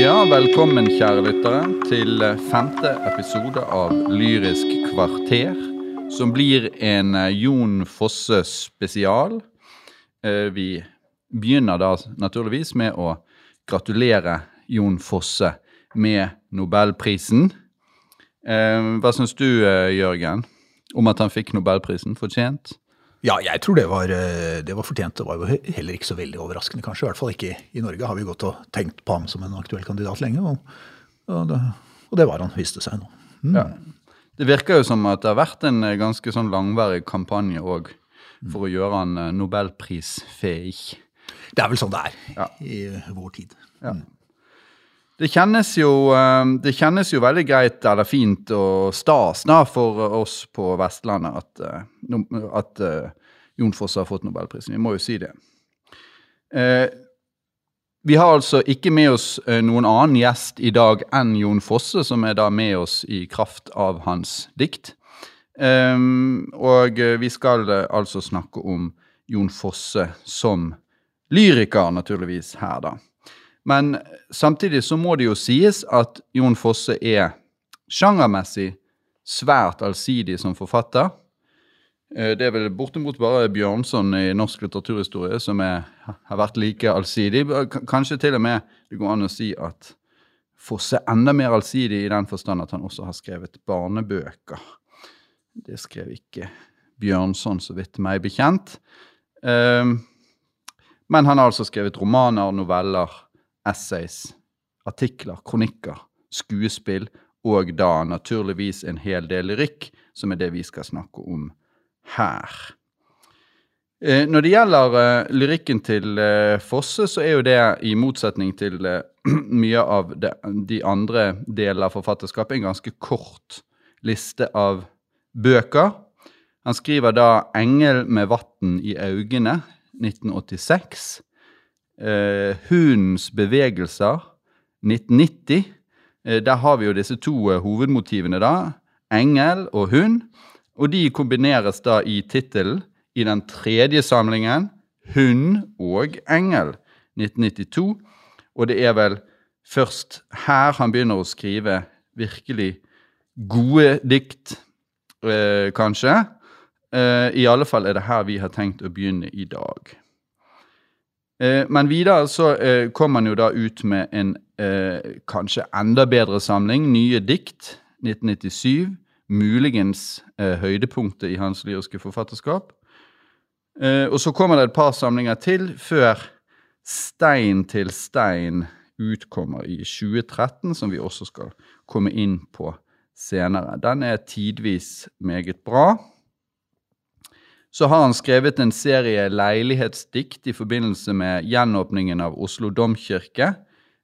Ja, velkommen, kjære lyttere, til femte episode av Lyrisk kvarter. Som blir en eh, Jon Fosse spesial. Eh, Vi begynner da naturligvis med å gratulere Jon Fosse med Nobelprisen. Eh, Hva syns du, Jørgen, om at han fikk Nobelprisen? Fortjent? Ja, jeg tror det var, eh, det var fortjent. Det var jo heller ikke så veldig overraskende, kanskje. I hvert fall ikke i Norge har vi gått og tenkt på ham som en aktuell kandidat lenge. Og, og, det, og det var han, viste seg nå. Mm. Ja. Det virker jo som at det har vært en eh, ganske sånn langvarig kampanje òg for å gjøre han eh, nobelprisfähig. Det er vel sånn det er Ja. i vår tid. Det kjennes, jo, eh, det kjennes jo veldig greit eller fint og stas da, for oss på Vestlandet at, eh, at eh, Jon Fosse har fått Nobelprisen. Vi må jo si det. Vi har altså ikke med oss noen annen gjest i dag enn Jon Fosse, som er da med oss i kraft av hans dikt. Og vi skal altså snakke om Jon Fosse som lyriker, naturligvis, her, da. Men samtidig så må det jo sies at Jon Fosse er sjangermessig svært allsidig som forfatter. Eh, Det er vel bortimot bare Bjørnson i norsk litteraturhistorie som er, har vært like allsidig. Kanskje til og med det går an å si at Fosse er enda mer allsidig i den forstand at han også har skrevet barnebøker. Det skrev ikke Bjørnson, så vidt meg bekjent. Eh, Men han har altså skrevet romaner, noveller, essays, artikler, kronikker, skuespill og da naturligvis en hel del lyrikk, som er det vi skal snakke om her. Eh, Når det gjelder eh, lyrikken til eh, Fosse, så er jo det i motsetning til eh, mye av de andre delene av forfatterskapet en ganske kort liste av bøker. Han skriver da 'Engel med vatn i augene', 1986. Eh, 'Hundens bevegelser', 1990. Eh, der har vi jo disse to eh, hovedmotivene, da. Engel og hund. Og de kombineres da i tittelen i den tredje samlingen, 'Hund og engel', 1992. Og det er vel først her han begynner å skrive virkelig gode dikt, eh, kanskje. Eh, I alle fall er det her vi har tenkt å begynne i dag. Eh, men videre så eh, kom han jo da ut med en eh, kanskje enda bedre samling, nye dikt, 1997. Muligens høydepunktet i hans lyriske forfatterskap. Og så kommer det et par samlinger til før Stein til stein utkommer i 2013, som vi også skal komme inn på senere. Den er tidvis meget bra. Så har han skrevet en serie leilighetsdikt i forbindelse med gjenåpningen av Oslo domkirke,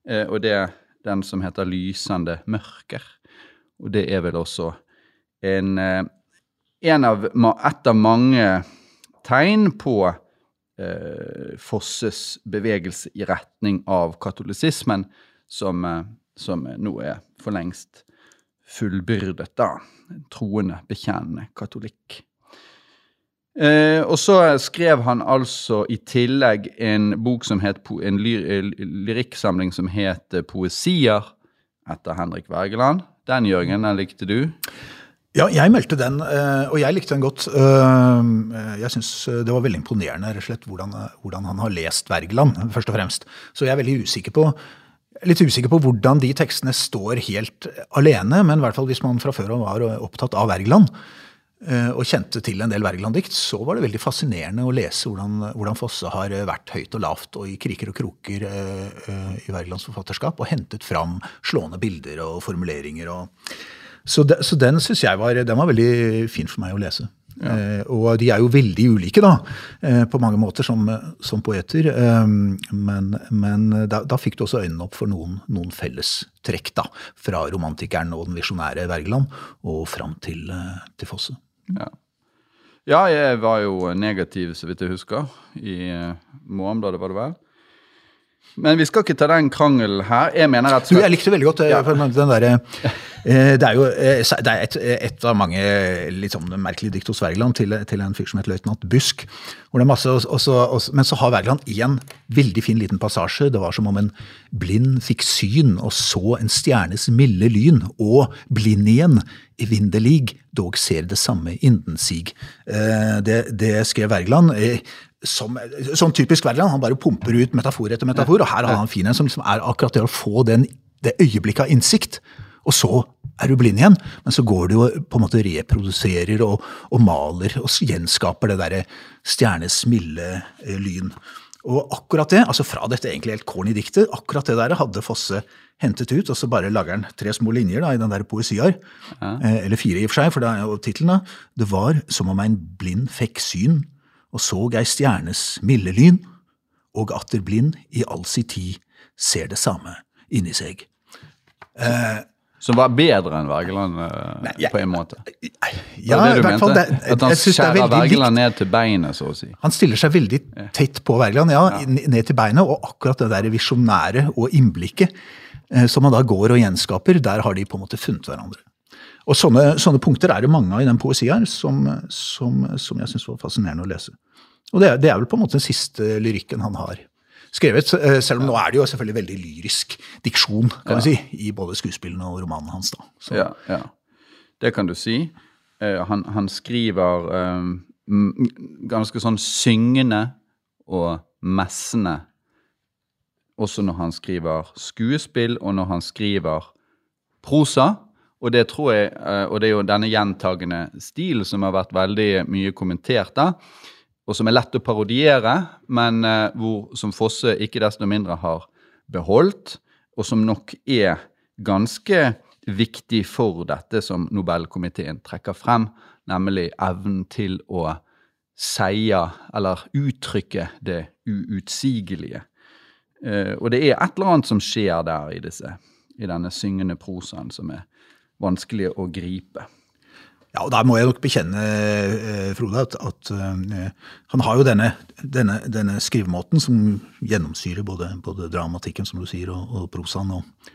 eh, og det er den som heter Lysende mørker. Og det er vel også en, eh, en av, et av mange tegn på eh, Fosses bevegelse i retning av katolisismen, som, eh, som nå er for lengst fullbyrdet, da. Troende, bekjennende katolikk. Eh, og så skrev han altså i tillegg en bok som het En ly eh, lyrikksamling som het eh, Poesier, etter Henrik Wergeland. Den, Jørgen, den likte du? Ja, jeg meldte den, eh, og jeg likte den godt. Jeg syns det var veldig imponerende rett og slett hvordan, hvordan han har lest Wergeland, først og fremst. Så jeg er veldig usikker på Litt usikker på hvordan de tekstene står helt alene, men i hvert fall hvis man fra før av var opptatt av Wergeland, og kjente til en del Wergeland-dikt, så var det veldig fascinerende å lese hvordan, hvordan Fosse har vært høyt og lavt og i kriker og kroker eh, eh, i Wergelands forfatterskap, og hentet fram slående bilder og formuleringer. og så, de, så den syns jeg var, den var veldig fin for meg å lese. Eh, og de er jo veldig ulike, da, eh, på mange måter som, som poeter. Eh, men men da, da fikk du også øynene opp for noen, noen felles trekk, da. Fra romantikeren og den visjonære Wergeland og fram til, til Fosse. Ja. ja, jeg var jo negativ, så vidt jeg husker, i Morgenbladet, var det vel. Men vi skal ikke ta den krangelen her. Jeg mener at... Du, jeg likte veldig godt ja. for den derre eh, Det er jo eh, det er et, et av mange litt sånn merkelige dikt hos Wergeland til, til en fyr som heter løytnant Busk. Hvor masse, også, også, men så har Wergeland én veldig fin liten passasje. Det var som om en blind fikk syn og så en stjernes milde lyn, og blind igjen, evinnelig, dog ser det samme inden sig. Eh, Det, det skrev Wergeland. Som, sånn typisk Wergeland, han bare pumper ut metafor etter metafor, og her har han fin en som liksom er akkurat det å få den, det øyeblikket av innsikt, og så er du blind igjen, men så går du og på en måte reproduserer og, og maler og gjenskaper det derre stjernes milde eh, lyn. Og akkurat det, altså fra dette egentlig helt corny diktet, akkurat det der hadde Fosse hentet ut, og så bare lager han tre små linjer da, i den der poesiar. Eh, eller fire i og for seg, for det er jo tittelen. Det var som om en blind fikk syn, og såg ei stjernes milde lyn, og atter blind i all si tid ser det samme inni seg. Som var bedre enn Wergeland eh, Nei, jeg- på en måte. Ja, var det i hvert fall. Det, At han er skjærer. Wergeland ned til beinet, så å si. Han stiller seg veldig tett på Wergeland, ja, ja, ned til beinet, og akkurat det der visjonære og innblikket eh, som han da går og gjenskaper, der har de på en måte funnet hverandre. Og sånne, sånne punkter er det mange av i den poesien som, som, som jeg syns var fascinerende å lese. Og det, det er vel på en måte den siste lyrikken han har skrevet, eh, selv om nå er det jo selvfølgelig veldig lyrisk diksjon, kan vi si, i både skuespillene og romanen hans. da. Så, Ja, ja. Det kan du si. Uh, han, han skriver um, ganske sånn syngende og messende. Også når han skriver skuespill, og når han skriver prosa. Og det tror jeg, eh, og det er jo denne gjentagende stilen som har vært veldig mye kommentert, da, og som er lett å parodiere, men eh, hvor, som Fosse ikke desto mindre har beholdt, og som nok er ganske viktig for dette som Nobelkomiteen trekker frem, nemlig evnen til å seie eller uttrykke det uutsigelige. Eh, og det er et eller annet som skjer der i, disse, i denne syngende prosaen som er vanskelig å gripe. Ja, og Der må jeg nok bekjenne, eh, Frode, at, at eh, han har jo denne, denne, denne skrivemåten som gjennomsyrer både, både dramatikken, som du sier, og, og prosaen og,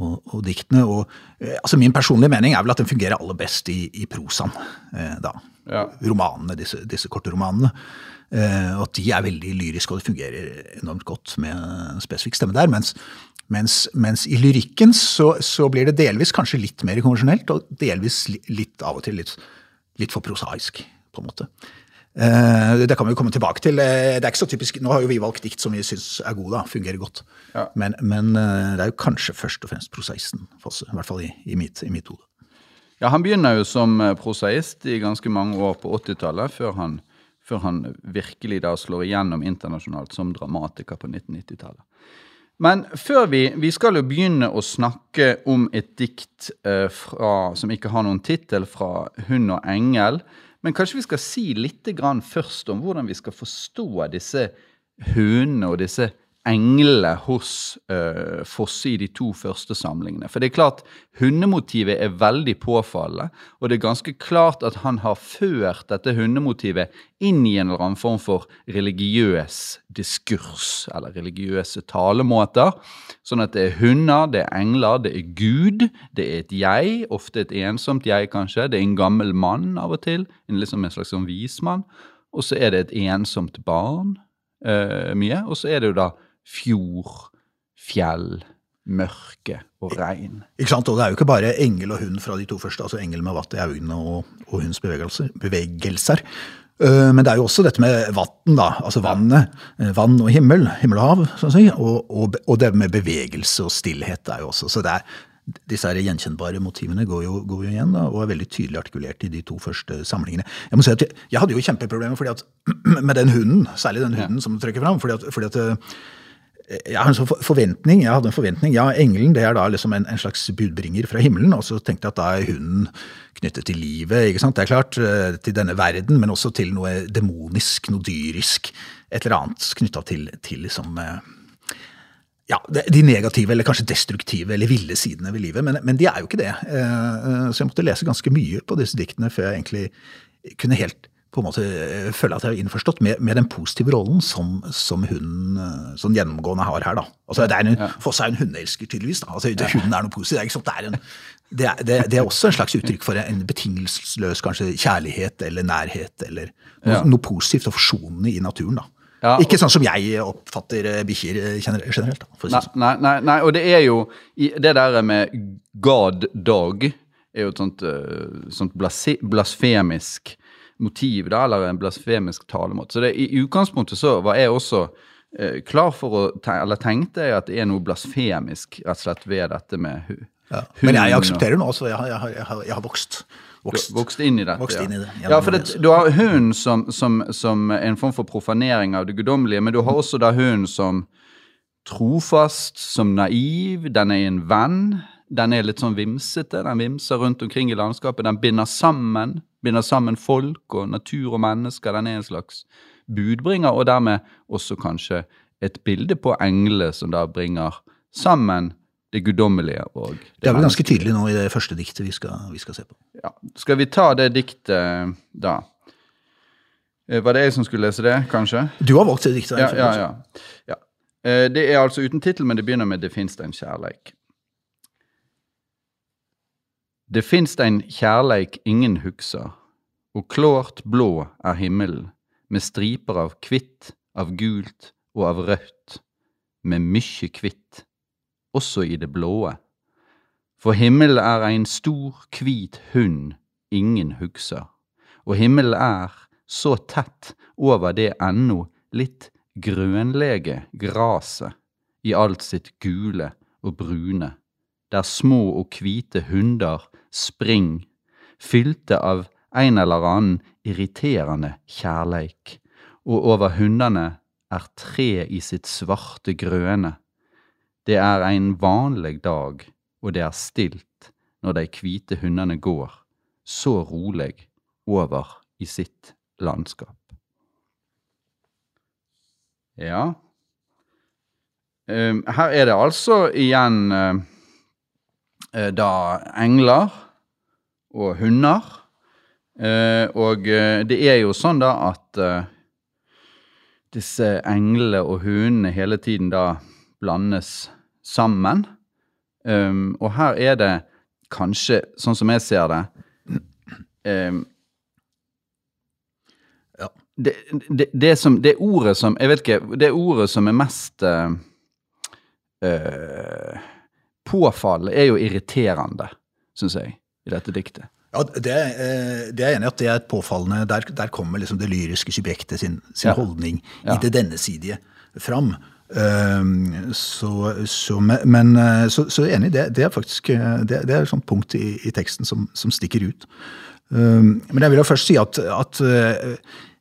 og, og diktene. Og, eh, altså Min personlige mening er vel at den fungerer aller best i, i prosaen. Eh, da. Ja. Romanene, disse, disse korte romanene. Eh, og at de er veldig lyriske, og det fungerer enormt godt med en spesifikk stemme der. Mens, mens, mens i lyrikken så, så blir det delvis kanskje litt mer konvensjonelt, og delvis litt av og til litt, litt for prosaisk, på en måte. Uh, det kan vi jo komme tilbake til. Uh, det er ikke så typisk, Nå har jo vi valgt dikt som vi syns er gode, da, fungerer godt. Ja. Men, men uh, det er jo kanskje først og fremst prosaisten, Fosse. I hvert fall i, i, mitt, mitt hode. Ja, Han begynner jo som prosaist i ganske mange år på 80-tallet, før, han- før han virkelig da slår igjennom internasjonalt som dramatiker på 1990-tallet. Men før vi Vi skal jo begynne å snakke om et dikt eh, fra, som ikke har noen tittel, fra 'Hund og engel'. Men kanskje vi skal si litt først om hvordan vi skal forstå disse hønene og disse englene hos uh, Fosse i de to første samlingene. For det er klart, hundemotivet er veldig påfallende, og det er ganske klart at han har ført dette hundemotivet inn i en eller annen form for religiøs diskurs, eller religiøse talemåter. Sånn at det er hunder, det er engler, det er Gud, det er et jeg, ofte et ensomt jeg kanskje, det er en gammel mann av og til, en, liksom en slags sånn vismann, og så er det et ensomt barn Uh, mye, og så er det jo da fjord, fjell, mørke og regn. Ikke sant? Og det er jo ikke bare engel og hund fra de to første, altså engel med vatt i øynene og, og hunds bevegelser. bevegelser. Eh, Men det er jo også dette med vann, da. Altså vannet. eh, Vann og himmel, himmel og hav, sånn å si. Og, og, og det med bevegelse og stillhet er jo også. Så det er, disse her gjenkjennbare motivene går jo, går jo igjen, da, og er veldig tydelig artikulert i de to første samlingene. Jeg må si at jeg, jeg hadde jo kjempeproblemer fordi at, med den hunden, særlig den hunden som du trekker fram. fordi at, fordi at eh, jeg har en sånn forventning, jeg hadde en forventning, ja, engelen det er da liksom en, en slags budbringer fra himmelen, og så tenkte jeg at da er hunden knyttet til livet, ikke sant, det er klart, eh, til denne verden, men også til noe demonisk, noe dyrisk, et eller annet knyttet til, til liksom, eh, ja, de negative, eller kanskje destruktive, eller ville sidene ved livet, men, men de er jo ikke det. Eh, Så jeg måtte lese ganske mye på disse diktene før jeg egentlig kunne helt på en måte føler føle at jeg er innforstått med, med den positive rollen som, som hun eh, sånn gjennomgående har her. da. Altså, det er en, Foss er en hundeelsker, tydeligvis. da. Altså, ja. Hunden er noe positivt. Det er, er en, det, er, det, det er også en slags uttrykk for en betingelsesløs kanskje kjærlighet eller nærhet, eller noe, Ja. noe positivt og forsonende i naturen. da. Ja, ikke sånn som jeg oppfatter eh, bikkjer eh, generelt. da, Nei, sånn. nei, nei, nei, og det er jo Det der med God dog er jo et sånt, eh, sånt blasfemisk motiv, da, eller en blasfemisk talemåte. Så det, i utgangspunktet så var jeg også eh, klar for å te Eller tenkte jeg at det er noe blasfemisk rett og slett ved dette med hu Ja. Men jeg jeg aksepterer nå, også, jeg har, jeg har, jeg har, vokst. vokst. Vokst inn i dette. Vokst inn i det, Ja, Ja, for det, det. du har hunden som, som, som en form for profanering av det guddommelige, men du har også da hunden som trofast, som naiv, den er en venn. Den er litt sånn vimsete, den vimser rundt omkring i landskapet. Den binder sammen, binder sammen folk og natur og mennesker. Den er en slags budbringer, og dermed også kanskje et bilde på englene som da bringer sammen det guddommelige og Det er vel ganske tydelig nå i det første diktet vi skal, vi skal se på. Ja. Skal vi ta det diktet da? Eh, Var det jeg som skulle lese det, kanskje? Du har valgt det diktet. Ja, ja, ja. ja. Eh, Det er altså uten tittel, men det begynner med 'Det fins en kjærleik'. Det finst ein kjærleik ingen hugsar, og klårt blå er himmelen, med striper av kvitt, av gult og av rødt, med mykje kvitt, også i det blåe. For himmelen er ein stor, kvit hund ingen hugsar, og himmelen er så tett over det ennå litt grønlege graset i alt sitt gule og brune, der små og hvite hunder spring, fylte av en eller annen irriterende kjærleik, og over hundene er tre i sitt svarte grøne. Det er en vanlig dag, og det er stilt når de hvite hundene går, så rolig over i sitt landskap. Ja. Um, her er det altså igjen eh, da engler og hunder. Eh, og eh, det er jo sånn da at eh, disse englene og hundene hele tiden da blandes sammen. Um, og her er det kanskje, sånn som jeg ser det um, Ja. det, det, det, som, det ordet som Jeg vet ikke. Det ordet som er mest uh, eh, påfallende, er jo irriterende, syns jeg, i dette diktet. Ja, det, eh, det er jeg enig i at det er påfallende. Der, der kommer liksom det lyriske subjektet sin, sin Ja. holdning Ja. i det dennesidige fram. Um, så, så, men- eh, så, så enig, det, det er faktisk eh, det, det er et sånt punkt i, i teksten som, som stikker ut. Um, men jeg vil jo først si at, at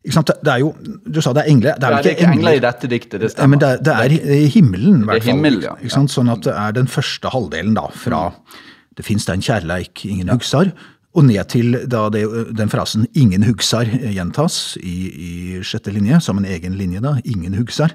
sant, det er jo, Du sa det er engler. Det er, Ja, det er ikke engler i dette diktet, det stemmer. men det, er- det er i himmelen, i hvert fall. himmel, ja. Sant? Sånn at det er den første halvdelen da, fra det fins den en kjærleik ingen hugsar, og ned til da det, den frasen 'ingen hugsar' gjentas i, i sjette linje, som en egen linje, da. 'Ingen hugsar'.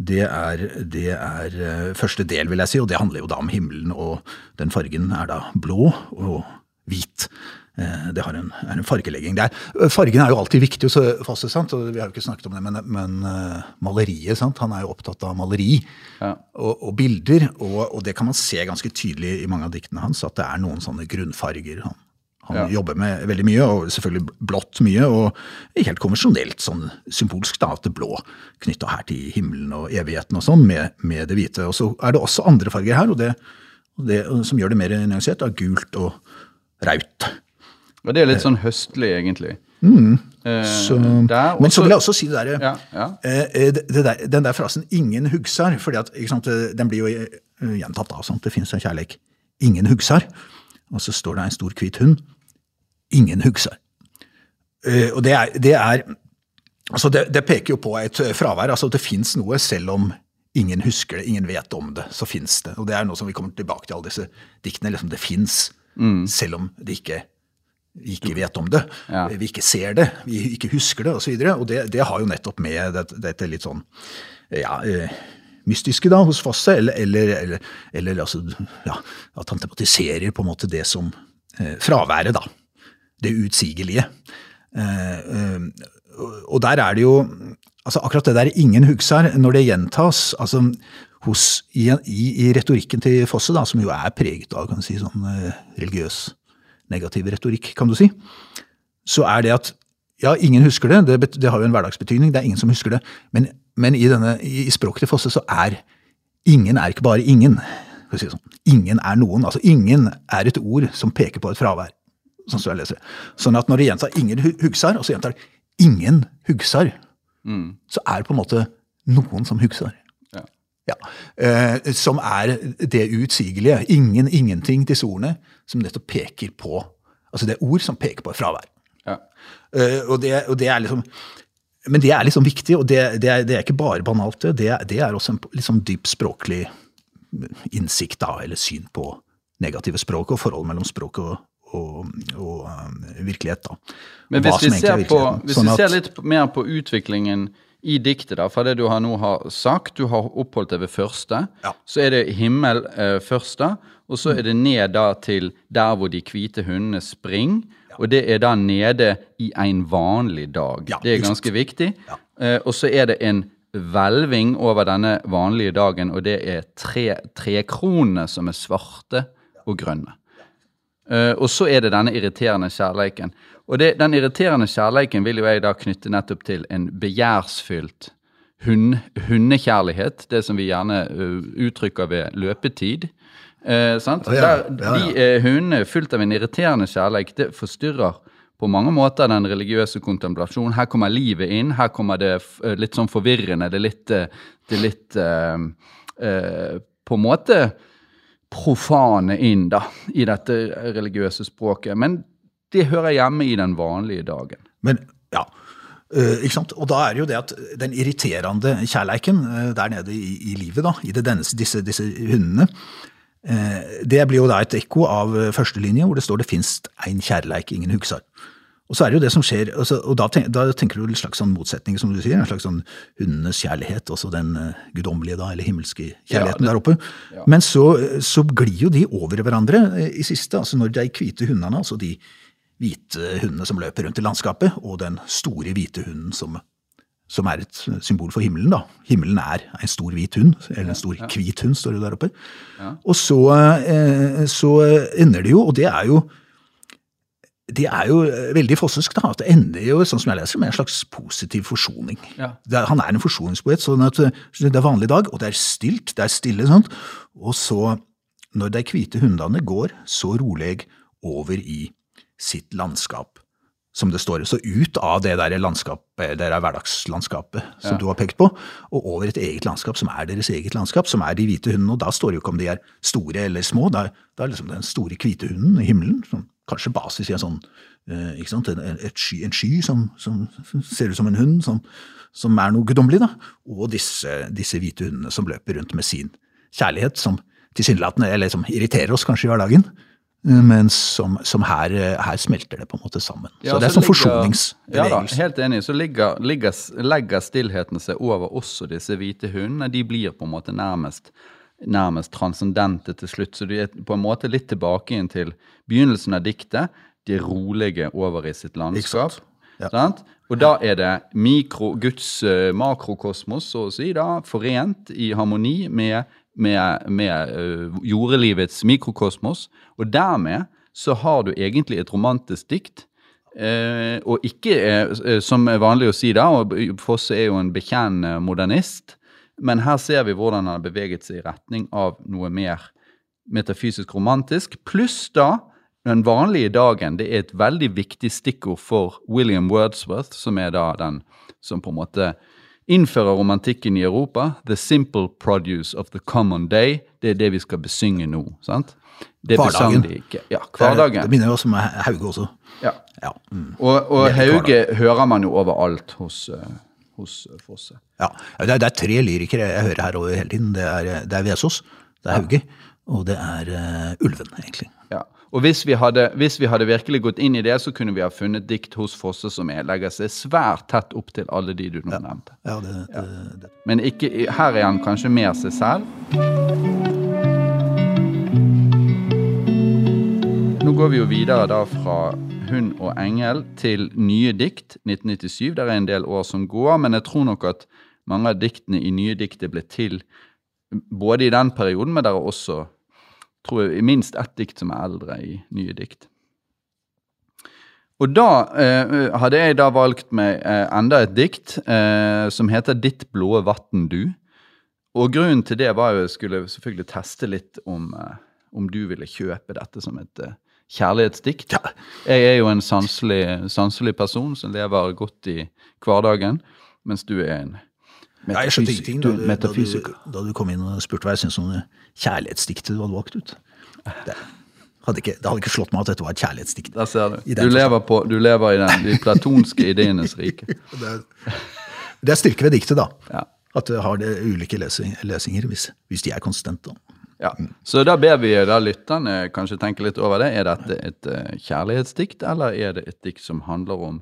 Det er, det er eh, første del, vil jeg si, og det handler jo da om himmelen, og den fargen er da blå og hvit. Eh, Det har en, er en fargelegging der. Fargen er jo alltid viktig hos Fosse, sant? og vi har jo ikke snakket om det, men, men eh, maleriet, sant? han er jo opptatt av maleri Ja. og, og bilder, og, og det kan man se ganske tydelig i mange av diktene hans, at det er noen sånne grunnfarger han, han Ja. jobber med veldig mye, og selvfølgelig blått mye, og helt konvensjonelt sånn symbolsk da, at det blå knytta her til himmelen og evigheten og sånn, med, med det hvite. Og så er det også andre farger her, og det, og det som gjør det mer nyansert, er gult og raut. Og det er litt sånn høstlig, egentlig. Eh, Så, der, men så vil jeg også si det der, Ja, ja. eh, det, der, den der frasen 'ingen hugsar', fordi at, sant, eh, den blir jo eh, gjentatt da, sant? det finnes en kjærleik. 'Ingen hugsar', og så står det en stor hvit hund. 'Ingen hugsar'. Eh, og det er, det er altså det, det peker jo på et fravær, altså at det fins noe selv om ingen husker det, ingen vet om det, så fins det. Og det er noe som vi kommer tilbake til alle disse diktene. liksom Det fins, selv om det ikke vi ikke vet om det, Ja. vi ikke ser det, vi ikke husker det osv. Og, så og det, det har jo nettopp med dette, dette litt sånn ja, eh, mystiske da, hos Fosse, eller, eller, eller, eller altså, ja, at han tematiserer på en måte det som eh, fraværet, da. Det utsigelige. Eh, eh, og der er det jo altså Akkurat det der 'ingen hugsar', når det gjentas altså hos, i, i, i retorikken til Fosse, da, som jo er preget av kan si, sånn eh, religiøs negativ retorikk, kan du si, så er det at ja, ingen husker det, det, det har jo en hverdagsbetydning, det er ingen som husker det, men, men i, denne, i, språket til Fosse så er ingen er ikke bare ingen. Si sånn. Ingen er noen. altså Ingen er et ord som peker på et fravær. Sånn som jeg leser det. Sånn at når det gjentar 'ingen hu- hugsar', og så gjentar det 'ingen hugsar', så er det på en måte noen som hugsar. Ja. Eh, som er det uutsigelige. Ingen, ingenting, disse ordene, som nettopp peker på Altså det er ord som peker på fravær. Ja. Eh, og, det, og det er liksom Men det er liksom viktig, og det, det, er, det er ikke bare banalt, det. Det, er- det også en liksom dyp språklig innsikt, da, eller syn på negative språk og forhold mellom språk og, og, og eh, virkelighet. da. Men hvis vi, ser på, hvis Sånn vi ser litt mer på utviklingen i diktet, da, fra det du har nå har sagt, du har oppholdt deg ved første, Ja. så er det himmel eh, først, da, og så er det ned da til der hvor de hvite hundene springer, og det er da nede i en vanlig dag. Ja, det er ganske sant. viktig. Ja. Eh, og så er det en hvelving over denne vanlige dagen, og det er tre trekronene som er svarte og grønne. Eh, og så er det denne irriterende kjærleiken. Og det, den irriterende kjærleiken vil jo jeg da knytte nettopp til en begjærsfylt hund, hundekjærlighet. Det som vi gjerne uh, uttrykker ved løpetid. Uh, sant? Ja, Der, ja, ja. De hundene fylt av en irriterende kjærleik, det forstyrrer på mange måter den religiøse kontemplasjonen. Her kommer livet inn. Her kommer det litt sånn forvirrende. Det er litt, det er litt På en måte profane inn da, i dette religiøse språket. Men det hører hjemme i den vanlige dagen. Men ja, Uh? Og da er det jo det at den irriterende kjærleiken uh, der nede i, i livet, da, i det denne, disse, disse hundene, uh, det blir jo da et ekko av eh, første linje, hvor det står 'det finst ein kjærleik ingen hugsar'. Og så er det jo det som skjer, altså, og da, tenk, da tenker du en slags sånn motsetning, som du sier, en slags sånn hundenes kjærlighet, også den eh, guddommelige da, eller himmelske kjærligheten det- der oppe. Men så, så glir jo de over hverandre eh, i siste, altså når de hvite hundene, altså de hvite hundene som løper rundt i landskapet, og den store hvite hunden som, som er et symbol for himmelen. da. Himmelen er en stor hvit hund, eller en stor hvit hund, står det der oppe. Og så, eh, så ender det jo, og det er jo det er jo veldig fossesk, da, at det ender jo sånn som jeg leser, med en slags positiv forsoning. Ja. Det er, han er en forsoningspoet, sånn at eh, det er vanlig dag, og det er stilt, det er stille, sånt. og så, når de hvite hundene går, så rolig over i sitt landskap, som det står. Så ut av det der landskapet, det der hverdagslandskapet som du har pekt på, og over et eget landskap som er deres eget landskap, som er de hvite hundene. Og da står det jo ikke om de er store eller små, da, er, er liksom den store hvite hunden i himmelen, som kanskje basis i en sånn eh, ikke sant, en, et sky, en sky som, som ser ut som en hund, som, som er noe guddommelig, da. Og disse, disse hvite hundene som løper rundt med sin kjærlighet, som tilsynelatende eller som irriterer oss kanskje i hverdagen, eh, men som, som her, her smelter det på en måte sammen. Ja, så det er så sånn ligger- Ja helt enig. Så ligger, ligger, legger stillheten seg over også disse hvite hundene. De blir på en måte nærmest, nærmest transcendente til slutt. Så de er på en måte litt tilbake inn til begynnelsen av diktet. De er rolige over i sitt landskap. Ja. Og da er det mikro, Guds uh, makrokosmos, så å si, da, forent i harmoni med, med, med uh, jordelivets mikrokosmos. Og dermed så har du egentlig et romantisk dikt. Uh, og ikke, eh, som er vanlig å si da, og Fosse er jo en bekjennende modernist, men her ser vi hvordan han har beveget seg i retning av noe mer metafysisk romantisk, pluss da den vanlige dagen. Det er et veldig viktig stikkord for William Wordsworth, som er da den som på en måte innfører romantikken i Europa. The simple produce of the common day. Det er det vi skal besynge nå. sant? Det Hverdagen. de ikke. Ja, hverdagen. Det minner jo også om Hauge også. Ja. Ja, mm. Og, og Hauge hører man jo overalt hos, eh, hos eh, Fosse. ja. Det, er, det er tre lyrikere jeg hører her over hele tiden. Det er, det er Vesaas, det er Hauge, og det er uh, Ulven, egentlig. Ja. Og hvis vi, hadde, hvis vi hadde virkelig gått inn i det, så kunne vi ha funnet dikt hos Fosse som er, legger seg svært tett opp til alle de du nå nevnte. Ja, det, det, det. Men ikke, her er han kanskje mer seg selv. Nå går vi jo videre da fra Hund og engel til nye dikt 1997. Det er en del år som går, men jeg tror nok at mange av diktene i nye diktet ble til både i den perioden, men der er også tror jeg, minst ett dikt som er eldre i nye dikt. Og da eh, hadde jeg da valgt meg eh, enda et dikt eh, som heter 'Ditt blå vatn du'. Og grunnen til det var jo jeg skulle selvfølgelig teste litt om, eh, om du ville kjøpe dette som et eh, kjærlighetsdikt. Jeg er jo en sanselig, sanselig person som lever godt i hverdagen, mens du er en Nei, ja, du er da, metafysiker. du, da du kom inn og spurte hva jeg syntes om kjærlighetsdiktet du hadde valgt ut. Det hadde, ikke, det hadde ikke slått meg at dette var et kjærlighetsdikt. Der ser du. Du lever, på, du lever i den, de platonske ideenes rike. Det er, det er styrke ved diktet, da. Ja. At det har det ulike lesing, lesinger, hvis, hvis de er konsistente. Ja. Så da ber vi da lytterne kanskje tenke litt over det. Er dette et uh, kjærlighetsdikt, eller er det et dikt som handler om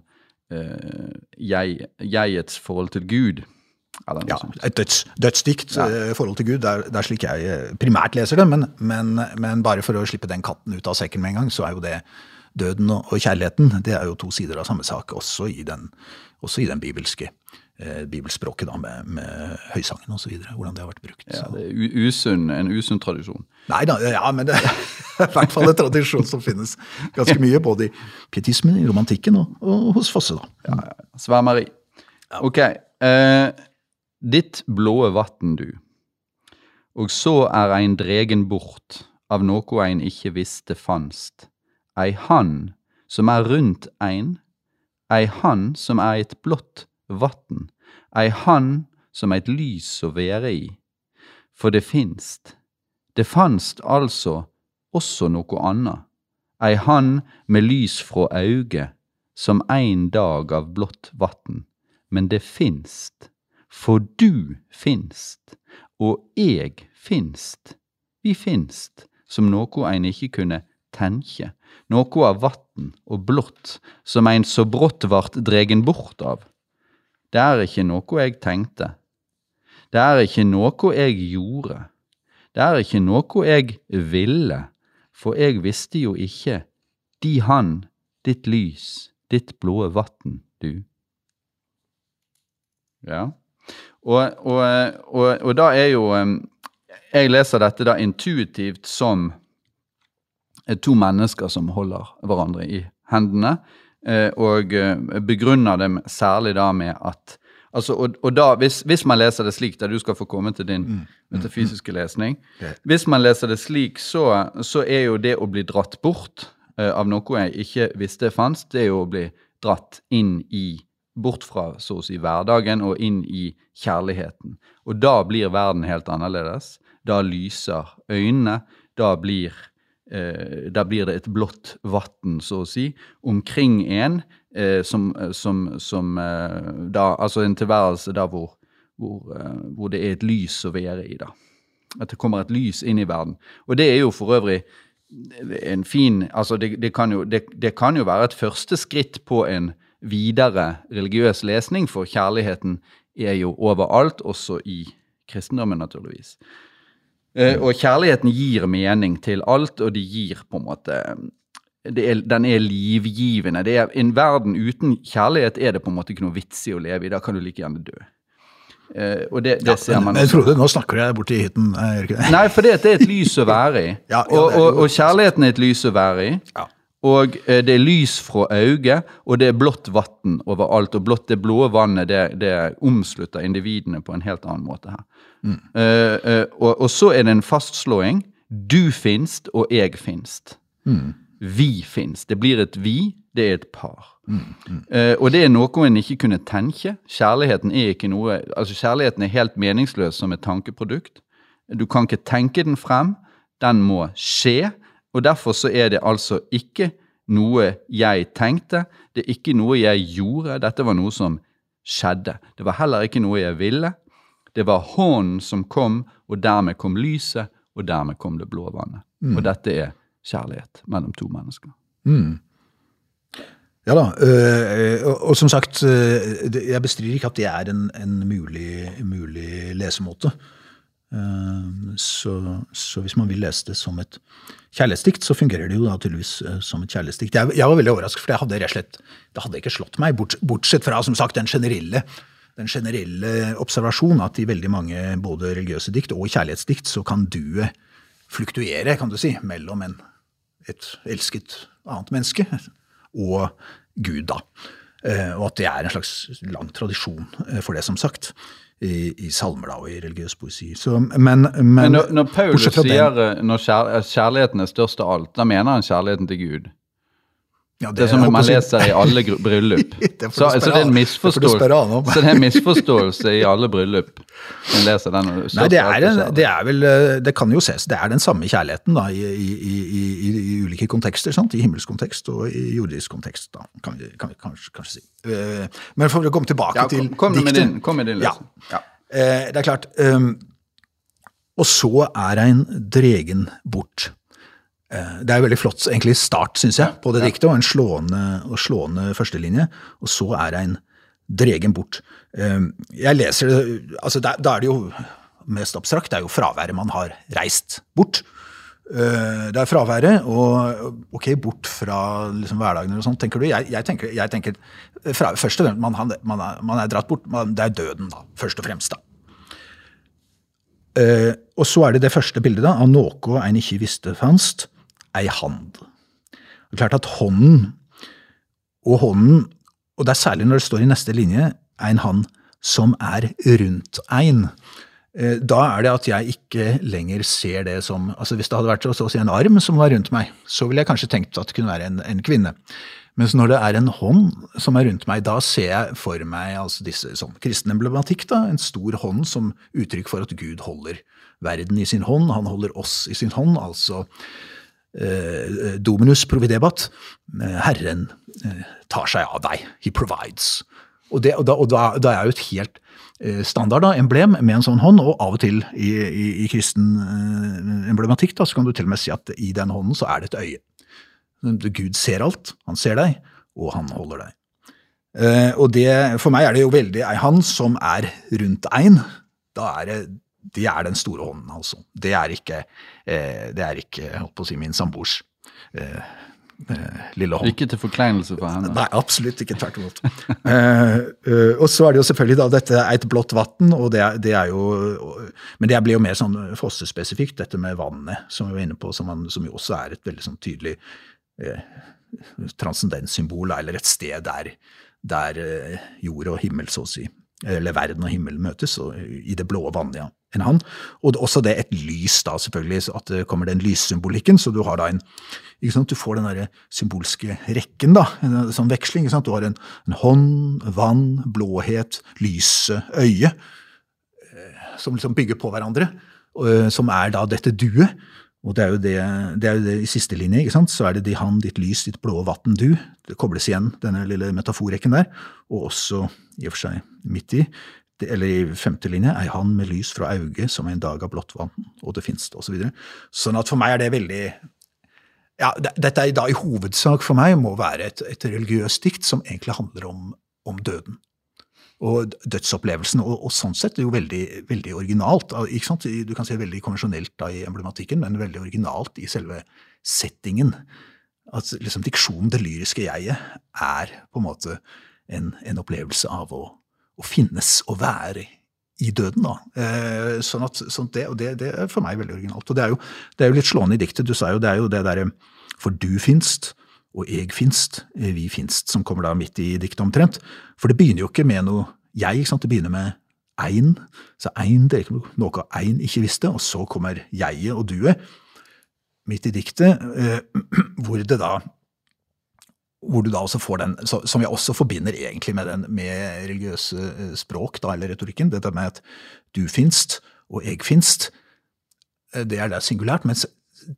eh, jeg, jegets forhold til Gud? Ja, et døds, dødsdikt ja. forhold til Gud, det er, det er slik jeg eh, primært leser det. Men, men, men bare for å slippe den katten ut av sekken med en gang, så er jo det døden og, og kjærligheten det er jo to sider av samme sak, også i den, også i den bibelske eh, bibelspråket da, med, med høysangen osv. Hvordan det har vært brukt. Ja, det er usunn, en usunn tradisjon. Nei da, ja, men det er i hvert fall en tradisjon som finnes ganske mye, både i pietismen, i romantikken og, og hos Fosse. da. Ja, ja. Svermeri. Ok. Eh, ditt blåe vatn, du. Og så er ein dregen bort av noko ein ikke visste fanst. Ei hann som er rundt ein, ei hann som er et blått vatn, ei han som eit lys å være i. For det finst. Det fanst altså også noe anna. Ei han med lys frå auget, som ein dag av blått vatn. Men det finst. For du finst, og eg finst. Vi finst som noe ein ikkje kunne tenkje, noko av vatn og blått som ein så brått vart dregen bort av. Det er ikkje noko eg tenkte. Det er ikkje noko eg gjorde. Det er ikkje noko eg ville, for eg visste jo ikkje di han, ditt lys, ditt blå vatn, du. Ja. Og, og, og, og da er jo Jeg leser dette da intuitivt som to mennesker som holder hverandre i hendene, og eh, begrunner dem særlig da med at Altså, og, og da, hvis, hvis man leser det slik, da du skal få komme til din metafysiske lesning Hvis man leser det slik, så, så er jo det å bli dratt bort eh, av noe jeg ikke visste fantes, det er jo å bli dratt inn i Bort fra så å si hverdagen og inn i kjærligheten. Og da blir verden helt annerledes. Da lyser øynene. Da blir, eh, da blir det et blått vann, så å si, omkring en eh, som, som, som eh, da Altså en tilværelse der hvor, hvor, eh, hvor det er et lys å være i, da. At det kommer et lys inn i verden. Og det er jo for øvrig en fin Altså, det, det, kan, jo, det, det kan jo være et første skritt på en videre religiøs lesning, for kjærligheten er jo overalt, også i kristendommen, naturligvis. Eh, og kjærligheten gir mening til alt, og det gir på en måte det er, Den er livgivende. Det er, en verden uten kjærlighet er det på en måte ikke noe vits i å leve i. Da kan du like gjerne dø. Eh, og det, det ser man jeg trodde, nå snakker jeg borti det? Nei, for det er et lys å være i. Ja, ja, og, og, og kjærligheten er et lys å være i. Ja. Og eh, det er lys fra øyet, og det er blått vann overalt. Og blått, det blå vannet det, det omslutter individene på en helt annen måte her. Eh, uh, og, og så er det en fastslåing. Du finst, og jeg finst. Vi finst. Det blir et vi, det er et par. Eh, og det er noe en ikke kunne tenke. Kjærligheten er ikke noe, altså kjærligheten er helt meningsløs som et tankeprodukt. Du kan ikke tenke den frem. Den må skje. Og derfor så er det altså ikke noe jeg tenkte. Det er ikke noe jeg gjorde. Dette var noe som skjedde. Det var heller ikke noe jeg ville. Det var hånden som kom, og dermed kom lyset, og dermed kom det blå vannet. Og dette er kjærlighet mellom to mennesker. Ja da, øh, og, og som sagt, øh, jeg bestrider ikke at det er en, en mulig, mulig lesemåte. Uh, så, så, hvis man vil lese det som et kjærlighetsdikt, så fungerer det jo da tydeligvis eh, som et kjærlighetsdikt. Jeg, jeg, var veldig overrasket, for det hadde rett og slett, det hadde ikke slått meg, bort, bortsett fra som sagt den generelle den generelle observasjon at i veldig mange både religiøse dikt og kjærlighetsdikt så kan duet fluktuere, kan du si, mellom en, et elsket annet menneske og Gud, da. Eh, og at det er en slags lang tradisjon for det, som sagt i, i salmer da, og i religiøs poesi. Så, men, men, men, når, når Paulus sier den, når kjærligheten er størst av alt, da mener han kjærligheten til Gud? Ja, det, det, er som man leser i alle bryllup. så, så, det er en misforståelse, det er en misforståelse i alle bryllup. Man leser den, Nei, det er, en, det er, vel eh, Det kan jo ses. Det er den samme kjærligheten da, i, i, i, i ulike kontekster. Sant? I himmelsk kontekst og i jordisk kontekst, da, kan vi, kan vi kanskje, kanskje, si. Eh, men for å komme tilbake ja, til kom, kom diktet Kom med din løsning. Ja. ja. Eh, det er klart. Um, og så er ein dregen bort. Eh, det er jo veldig flott egentlig start, syns jeg, på det diktet, og en slående, og slående førstelinje. Og så er det en dregen bort. Eh, jeg leser det altså Da er det jo mest abstrakt. Det er jo fraværet man har reist bort. Eh, det er fraværet, og ok, bort fra liksom hverdagen og sånt, tenker du. Jeg, jeg tenker, jeg tenker fra, først og fremst, man, man, er, man, er, dratt bort. Man, det er døden, da. Først og fremst, da. og så er det det første bildet da, av noe en ikke visste fanst ei hand. Det er klart at hånden og hånden, og det er særlig når det står i neste linje, en hand som er rundt ein. Eh, da er det at jeg ikke lenger ser det som altså Hvis det hadde vært så å si en arm som var rundt meg, så ville jeg kanskje tenkt at det kunne være en, en kvinne. Mens når det er en hånd som er rundt meg, da ser jeg for meg altså disse sånn kristen emblematikk. da, En stor hånd som uttrykk for at Gud holder verden i sin hånd. Han holder oss i sin hånd. altså Dominus providebat. Eh, Herren eh, tar seg av deg. He provides. Og, det, og, da, og da, da, er jo et helt standard da, emblem med en sånn hånd, og av og til i, i, i kristen emblematikk da, så kan du til og med si at i den hånden så er det et øye. Gud ser alt. Han ser deg, og han holder deg. og det, For meg er det jo veldig ei hand som er rundt ein. Da er det det er den store hånden, altså. Det er ikke, eh, det er ikke si, min samboers eh, eh, lille hånd. Ikke til forkleinelse for henne? Nei, absolutt ikke. Tvert imot. eh, eh, og så er det jo selvfølgelig da dette et blått vann, og det, det, er jo Men det blir jo mer sånn fossespesifikt, dette med vannet som vi var inne på, som, man, som jo også er et veldig sånn tydelig eh, transcendenssymbol, eller et sted der, der jord og himmel, så å si, eller verden og himmelen møtes, i det blå vannet. ja enn han. Og også det et lys, da, selvfølgelig, at det kommer den lyssymbolikken. Så du har da en ikke sant, Du får den derre symbolske rekken, da, en sånn veksling. ikke sant, Du har en, en hånd, vann, blåhet, lyse, øye, eh, som liksom bygger på hverandre. Eh, som er da dette duet. Og det er, jo det, det er jo det i siste linje. ikke sant? Så er det de han, ditt lys, ditt blå vatn, du. Det kobles igjen, denne lille metaforrekken der. Og også, i og for seg midt i, eller i femte linje, ei han med lys fra auget som en dag av blått vann, og det finnes det, osv. Så videre. sånn at for meg er det veldig ja, Dette er da i hovedsak for meg må være et, et religiøst dikt som egentlig handler om, om døden. Og dødsopplevelsen. Og, og, sånn sett er jo veldig, veldig originalt. Du kan si veldig konvensjonelt da i emblematikken, men veldig originalt i selve settingen. At liksom diksjonen, det lyriske jeget, er på en måte en, en opplevelse av å å finnes og være i døden. da. Eh, sånn at, sånn det, og det, det, er for meg veldig originalt. Og det er jo, det er jo litt slående i diktet. Du sa jo det er jo det derre For du finst, og eg finst, eh, vi finst, som kommer da midt i diktet omtrent. For det begynner jo ikke med noe jeg, ikke sant? det begynner med ein. Så ein, det er noe ein ikke visste, og så kommer jeget og duet midt i diktet, eh, hvor det da hvor du da også får den, Som jeg også forbinder egentlig med, den, med religiøse eh, språk, da, eller retorikken. Dette med at du finst og jeg finst. Det er da singulært. mens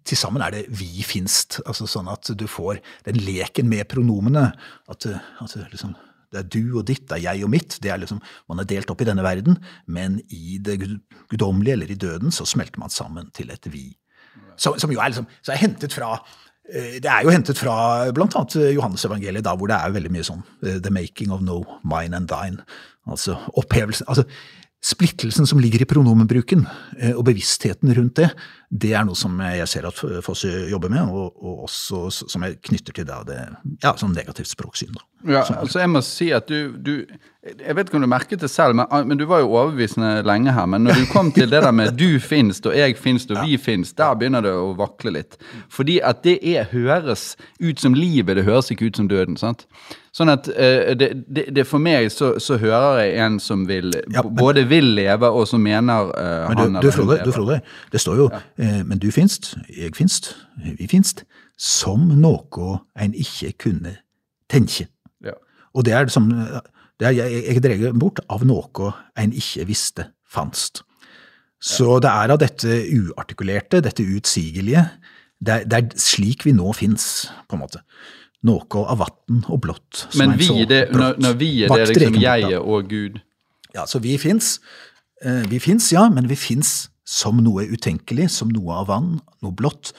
til sammen er det vi finst. altså Sånn at du får den leken med pronomene. At, at liksom, det er du og ditt, det er jeg og mitt. er liksom, Man er delt opp i denne verden, men i det guddommelige, eller i døden, så smelter man sammen til et vi. Som, som jo er liksom, er hentet fra Eh, det er jo hentet fra bl.a. Johannes-evangeliet, hvor det er veldig mye sånn eh, The making of no mine and thine. Altså opphevelsen altså, splittelsen som ligger i pronomenbruken, eh, og bevisstheten rundt det, det er noe som jeg ser at Fosse jobber med, og, og også som jeg knytter til det, det ja, som negativt språksyn. Da. Ja, altså jeg må si at du, du Jeg vet ikke om du merket det selv, men, men, du var jo overbevisende lenge her. Men når du kom til det der med 'du finst', og 'jeg finst', og 'vi finst', der begynner det å vakle litt. Fordi at det er, høres ut som livet, det høres ikke ut som døden. sant? Sånn at uh, det, det, det, For meg så, så, hører jeg en som vil ja, men, både vil leve, og som mener uh, men du, han eller hun lever. Du, Frode, det står jo ja. Uh, 'men du finst, jeg finst, vi finst', som noe en ikke kunne tenke. Og det er som det er, jeg, jeg dreier bort av noe en ikke visste fanst. Så det er av dette uartikulerte, dette utsigelige, det er, det er slik vi nå fins, på en måte. Noe av vann og blått. Men vi, det, når, når, vi er det liksom jeg og Gud? Ja, så vi fins. Eh, vi fins, ja, men vi fins som noe utenkelig, som noe av vann, noe blått,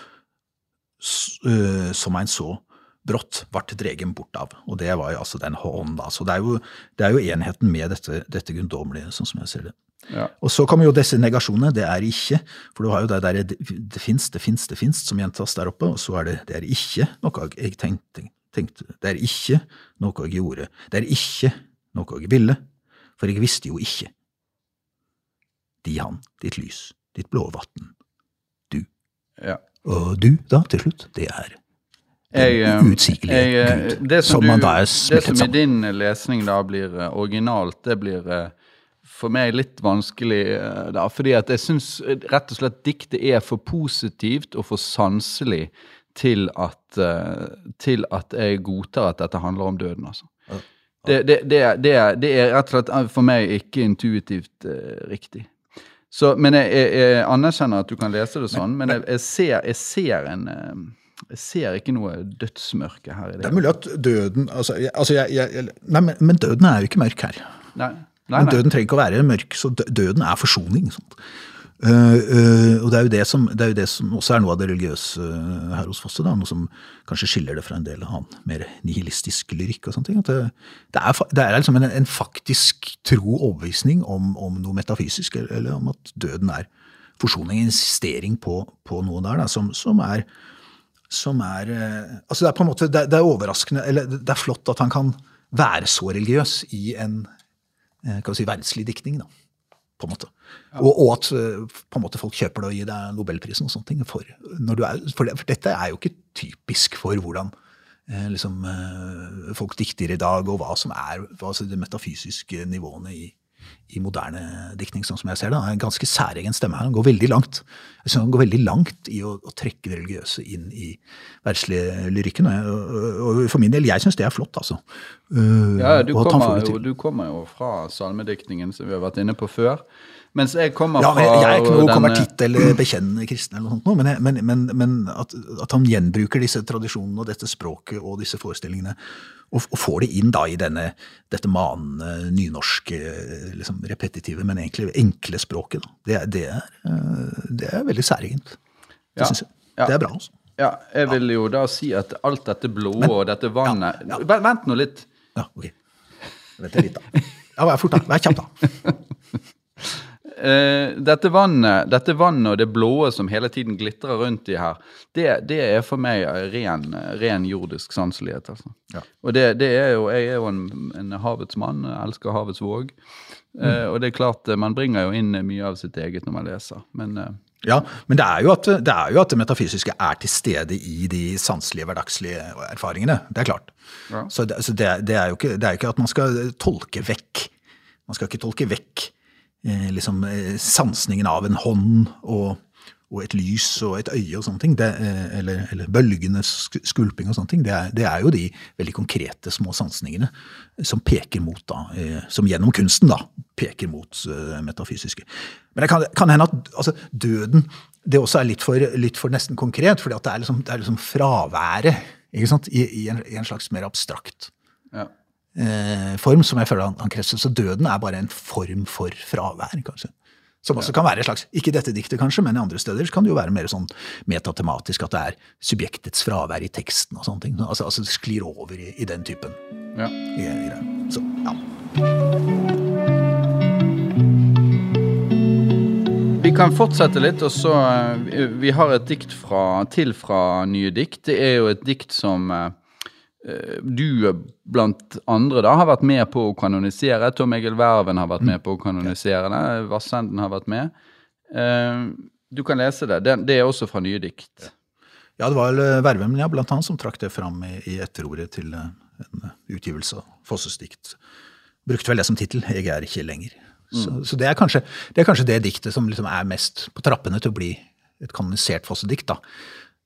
eh, som en så brått ble dregen bort av. Og det var jo altså den hånden, da. Så det er jo, det er jo enheten med dette, dette guddommelige, sånn som jeg ser det. Ja. Og så kommer jo disse negasjonene. Det er ikke. For du har jo det der det, det fins, det fins, det fins, som gjentas der oppe. Og så er det det er ikke noe jeg tenkte, tenkte. Det er ikke noe jeg gjorde. Det er ikke noe jeg ville. For jeg visste jo ikke. De han, ditt lys, ditt blå vann, du. Ja. Og du, da, til slutt, det er den eh, utsigelige jeg, Gud, det som, som man da er smeltet sammen. Det som i din lesning da blir eh, originalt, det blir eh, for meg litt vanskelig da, fordi at jeg syns rett og slett diktet er for positivt og for sanselig til at, til at jeg godtar at dette handler om døden, altså. Det, det, det, det, er rett og slett for meg ikke intuitivt uh, riktig. Så, men jeg, jeg, jeg, anerkjenner at du kan lese det sånn, men jeg, jeg ser, ser, en uh, jeg ser ikke noe dødsmørke her. i Det Det er mulig at døden altså, altså jeg, jeg, nei, men, men, døden er jo ikke mørk her. Nei. Nei, men døden trenger ikke å være mørk, så døden er forsoning. Uh, og det er, det, som, det er jo det som også er noe av det religiøse uh, her hos Fosse. Da, noe som kanskje skiller det fra en del annen mer nihilistisk lyrikk. og sånne ting, det, det, er, det, er, liksom en, en faktisk tro overbevisning om, om, noe metafysisk, eller, om at døden er forsoning, en insistering på, på noe der da, som, som er som er eh, altså Det er på en måte, det, er overraskende, eller det er flott at han kan være så religiøs i en eh, kan vi si, verdslig diktning. da, på en måte. Ja. Og, og, at eh, på en måte folk kjøper det og gir deg nobelprisen og sånne ting. For, er, for, det, for, dette er jo ikke typisk for hvordan eh, liksom, eh, folk dikter i dag, og hva som er hva, altså de metafysiske nivåene i, i moderne diktning, sånn som jeg ser det. Har en ganske særegen stemme her. Han går veldig langt Jeg synes han går veldig langt i å, å trekke det religiøse inn i verdslige lyrikken. Og, og, for min del, jeg syns det er flott, altså. Uh, ja, du kommer, jo, du kommer, jo, fra salmediktningen, som vi har vært inne på før. Mens jeg kommer fra ja, Jeg er ikke noe konvertitt eller bekjennende kristen, eller noe sånt, men, men, men, men at, at, han gjenbruker disse tradisjonene og dette språket og disse forestillingene og, og får det inn da i denne, dette manende, nynorske, liksom repetitive, men egentlig enkle språket. Det, det, er, eh, det, er, veldig særegent. Det ja, syns jeg. Ja. Det er bra. altså. Ja, jeg vil jo da si at alt dette blodet og dette vannet ja, ja. Vent nå litt. Ja, ok. Vent litt, da. Ja, Vær fort, da. Vær kjapp, da. Uh, dette, vannet, dette vannet og det blå som hele tiden glitrer rundt i her, det, det er for meg ren, ren jordisk sanselighet. Altså. Ja. Og det, det, er jo, Jeg er jo en, en havets mann, elsker havets våg. Uh, mm. Og det er klart, man bringer jo inn mye av sitt eget når man leser. Men, uh, ja, men det er, jo at, det er jo at det metafysiske er til stede i de sanselige, hverdagslige erfaringene. Det er klart. Ja. Så, det, så det, er jo ikke, det er ikke at man skal tolke vekk. Man skal ikke tolke vekk Eh, liksom, eh, sansningen av en hånd og, og, et lys og et øye og sånne ting, det, eh, eller, eller bølgende skulping og sånne ting, det er, det er, jo de veldig konkrete små sansningene som peker mot, da, som gjennom kunsten da, peker mot metafysiske. Men det kan, kan hende at altså, døden det også er litt for, litt for nesten konkret, for det liksom, det er liksom fraværet I, I, en, I, en, slags mer abstrakt eh, form som jeg føler han, han krefter. Så døden er bare en form for fravær, kanskje. Som også kan være et slags, Ikke dette diktet, kanskje, men i andre steder kan det jo være mer sånn metatematisk at det er subjektets fravær i teksten. og sånne ting. Altså, altså det sklir over i, i den typen. Ja. I, i Så, ja. kan fortsette litt, og så eh, Vi har et dikt fra, til fra Nye dikt. Det er jo et dikt som eh, du blant andre da har vært med på å kanonisere. Tom Egil Verven har vært med på å kanonisere det. Vassenden har vært med. Eh, Du kan lese det. Det, er også fra Nye dikt. Ja, det var eh, ja, blant annet som trakk det fram i, i etterordet til eh, en eh, utgivelse av Fosses dikt. Brukte vel det som tittel 'Jeg er ikke lenger'. Så, så det, er kanskje, det er kanskje det diktet som liksom er mest på trappene til å bli et kanonisert Fosse-dikt. da.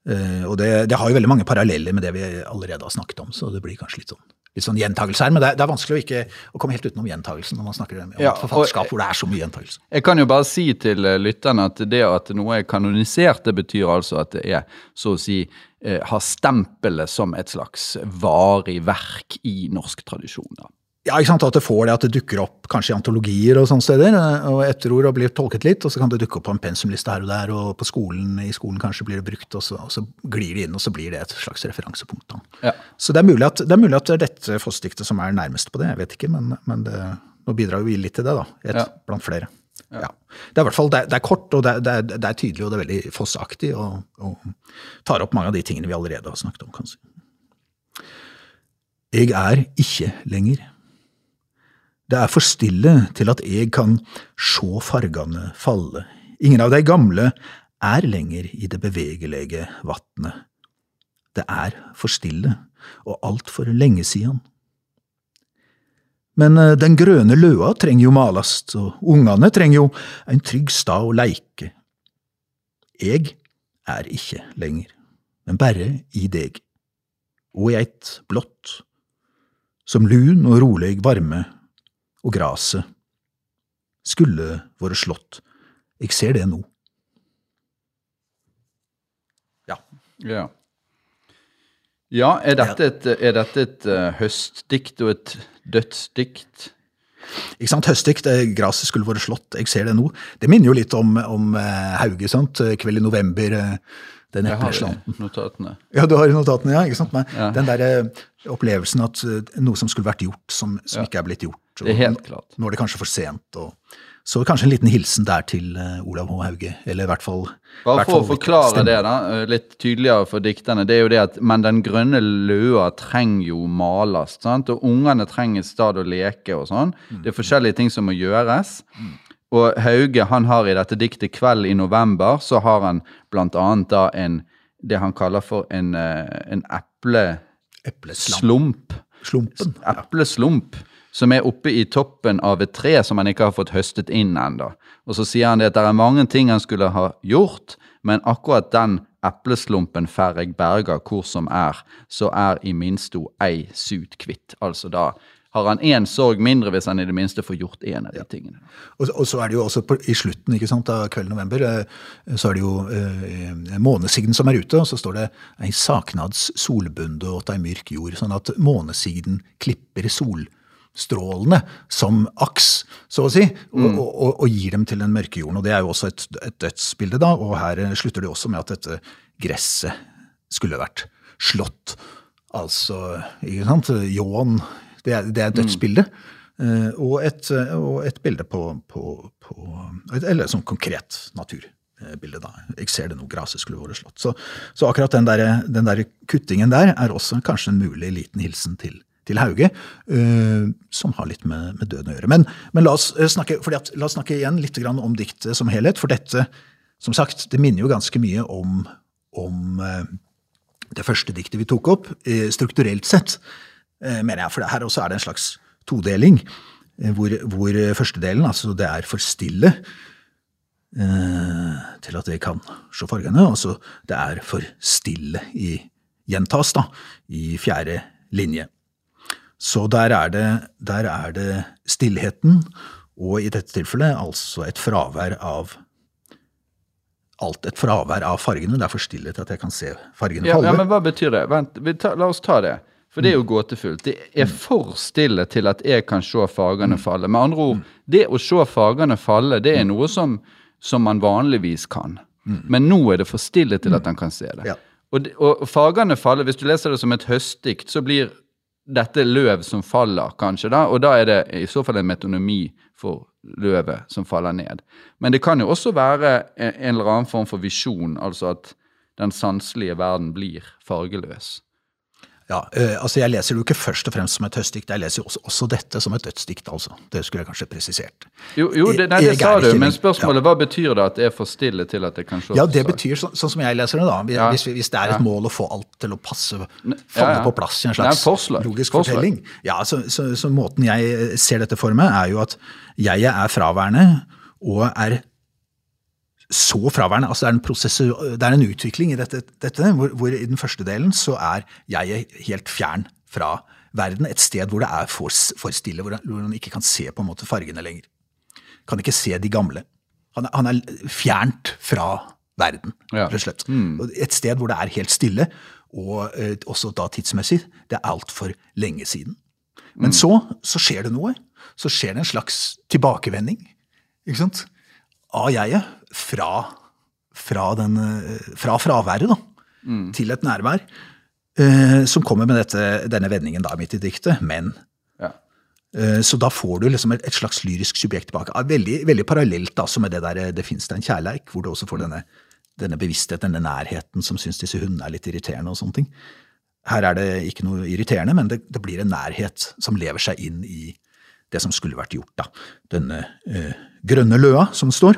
Eh, og det, det har jo veldig mange paralleller med det vi allerede har snakket om, så det blir kanskje litt sånn, litt sånn gjentagelse her. Men det er, det er vanskelig å ikke å komme helt utenom gjentagelsen når man snakker om Ja, forfatterskap hvor det er så mye gjentagelse. Jeg kan jo bare si til eh, lytterne at det at noe er kanonisert, det betyr altså at det er, så å si, eh, har stempelet som et slags varig verk i norsk tradisjon. da. Ja, ikke sant, At det får det at det dukker opp kanskje i antologier og sånne steder, eh, og etterord og blir tolket litt, og så kan det dukke opp på en pensumliste her og der, og på skolen, i skolen kanskje blir det brukt, og så, og så glir det inn, og så blir det et slags referansepunkt. da. Ja. Så det er, mulig at, det er mulig at det er dette Foss-diktet som er nærmest på det, jeg vet ikke, men, men det, nå bidrar jo vi litt til det, da. Et Ja. blant flere. Ja. Det er i hvert fall, det er, det er kort, og det er, det, er, tydelig, og det er veldig Foss-aktig, og, og tar opp mange av de tingene vi allerede har snakket om, kan si. Jeg er ikke lenger. Det er for stille til at jeg kan sjå fargane falle. Ingen av de gamle er lenger i det bevegelige vatnet. Det er for stille, og altfor lenge siden. Men eh, den grønne løa trenger jo malast, og ungane trenger jo en trygg stad å leike. Jeg er ikke lenger, men bare i deg, og i eit blått, som lun og rolig varme og graset skulle vært slått. Jeg ser det nå. Ja. Ja. Ja, er dette et, er dette et eh, høstdikt og et dødsdikt? Ikke sant, Høstdikt, Gresset skulle vært slått, jeg ser det nå. Det minner jo litt om, om eh, Hauge, sant? Kveld i november, eh, den epleslanten. notatene. Ja, du har notatene, ja. ikke sant? Men Ja. Den der eh, opplevelsen at eh, noe som skulle vært gjort, som, som ikke er blitt gjort. Det er helt klart. Nå er det kanskje for sent. og Så kanskje en liten hilsen der til eh, Olav H. Hauge, eller i hvert fall Bare for å forklare stemmer. det da, litt tydeligere for dikterne, det er jo det at Men den grønne løa trenger jo males, sant? og ungene trenger et sted å leke og sånn. Det er forskjellige ting som må gjøres. Og Hauge han har i dette diktet 'Kveld i november', så har han blant annet da en det han kaller for en, eh, en eple... Epleslump. Slumpen. Epleslump som er oppe i toppen av et tre som han ikke har fått høstet inn ennå. Og så sier han det at det er mange ting han skulle ha gjort, men akkurat den epleslumpen får jeg berga hvor som er, så er i minsto ei sut kvitt. Altså da har han én sorg mindre hvis han i det minste får gjort én av de tingene. Og, og så er det jo også på, i slutten ikke sant, av kvelden november, eh, så er det jo eh, månesigden som er ute, og så står det ei saknads solbunde åt ei myrk jord, sånn at månesigden klipper solstrålene som aks, så å si, og, og, og, og gir dem til den mørke jorden. Og det er jo også et, et dødsbilde, da, og her eh, slutter det også med at dette gresset skulle vært slått. Altså, ikke sant, ljåen, det er, det er et dødsbilde. Eh, og, et, og et bilde på, på, på et- Eller sånn konkret naturbilde, da. Jeg ser det nå, gresset skulle vært slått. Så, så akkurat den der, den der kuttingen der er også kanskje en mulig liten hilsen til, til Hauge, uh, som har litt med, med døden å gjøre. Men, men la, oss eh, snakke, at, la oss snakke igjen litt om diktet som helhet, for dette, som sagt, det minner jo ganske mye om, om det første diktet vi tok opp, strukturelt sett, mener jeg. For her også er det en slags todeling, eh, hvor, hvor første delen, altså det er for stille eh, til at vi kan se fargene, altså det er for stille i gjentas, da, i fjerde linje. Så der er det, der er det stillheten, og i dette tilfellet altså et fravær av alt et fravær av fargene. Det er for stille til at jeg kan se fargene Ja, falle. ja, men hva betyr det? Vent, tar, la oss ta det. For det er jo gåtefullt. Det er for stille til at jeg kan se fargene falle. Med andre ord, det å se fargene falle, det er noe som, som man vanligvis kan. Men nå er det for stille til at han kan se det. Og, og fargene faller, hvis du leser det som et høstdikt, så blir dette løv som faller, kanskje, da. Og da er det i så fall en metonomi for løvet som faller ned. Men det kan jo også være en, en eller annen form for visjon, altså at den sanselige verden blir fargeløs. Ja, eh, altså Jeg leser det jo ikke først og fremst som et høstdikt, jeg leser jo også, også dette som et dødsdikt. altså. Det skulle jeg kanskje presisert. Jo, jo det, nei, det sa du, men spørsmålet spørsmålet hva betyr det at det er for stille til at det kan slås Ja, det betyr så, sånn som jeg leser det, da. Hvis, ja. hvis det er et Ja. mål å få alt til å passe, falle ja. på plass i en slags forslag. logisk Forslag. fortelling. Ja, så, så, så måten jeg ser dette for meg, er jo at jeg er fraværende og er så fraværende. Altså det er en, prosess, det er en utvikling i dette, dette hvor, hvor i den første delen så er jeg helt fjern fra verden. Et sted hvor det er for, for stille, hvor, han ikke kan se på en måte fargene lenger. Kan ikke se de gamle. Han er, han er fjernt fra verden, rett og slett. Og Et sted hvor det er helt stille, og eh, også da tidsmessig. Det er altfor lenge siden. Men så, så skjer det noe. Så skjer det en slags tilbakevending ikke sant? av jeget fra, fra, den, fra fraværet da, til et nærvær. eh, som kommer med dette, denne vendingen da midt i diktet. Men Ja. Eh, Så da får du liksom et, et slags lyrisk subjekt tilbake. Ah, Veldig, veldig parallelt da, med det der eh, 'Det fins det en kjærleik', hvor du også får denne, denne bevisstheten, denne nærheten som syns disse hundene er litt irriterende og sånne ting. Her er det ikke noe irriterende, men det, det blir en nærhet som lever seg inn i det som skulle vært gjort. da. Denne eh, grønne løa som står.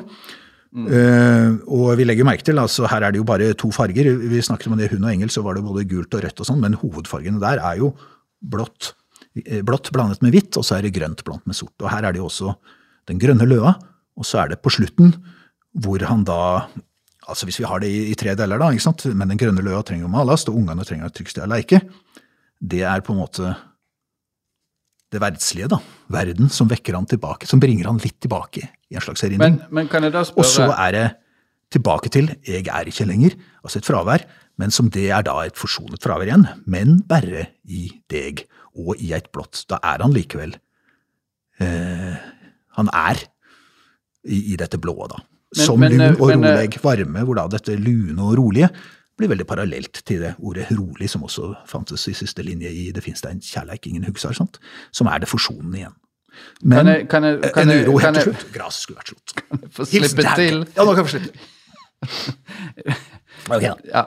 Eh, og vi legger merke til, altså her er det jo bare to farger. Vi snakket om det hund og engel, så var det både gult og rødt og sånn, men hovedfargene der er jo blått, eh, blått blandet med hvitt, og så er det grønt blandet med sort. Og her er det jo også den grønne løa, og så er det på slutten hvor han da Altså hvis vi har det i, i tre deler, da, ikke sant? men den grønne løa trenger jo malast, og ungene trenger et trygt sted å leike. Det er på en måte det verdslige, da. Verden som vekker han tilbake, som bringer han litt tilbake i en slags erindring. Men, men kan jeg da Og så er det tilbake til 'jeg er ikke lenger', altså et fravær, men som det er da et forsonet fravær igjen, men bare i deg og i et blått. Da er han likevel eh, Han er i, i dette blå, da. Men- som men, lun eh, og men, eh, roleg varme, hvor da dette lune og rolige blir veldig parallelt til det ordet rolig, som også fantes i siste linje i Det fins det en kjærleik ingen hugsar, sant? som er det forsonende igjen. Men Kan jeg- kan jeg- kan en uro kan helt til slutt. Gresset skulle vært slått. få Hilsen slippe til? Ja, nå kan vi slippe. okay. Ja.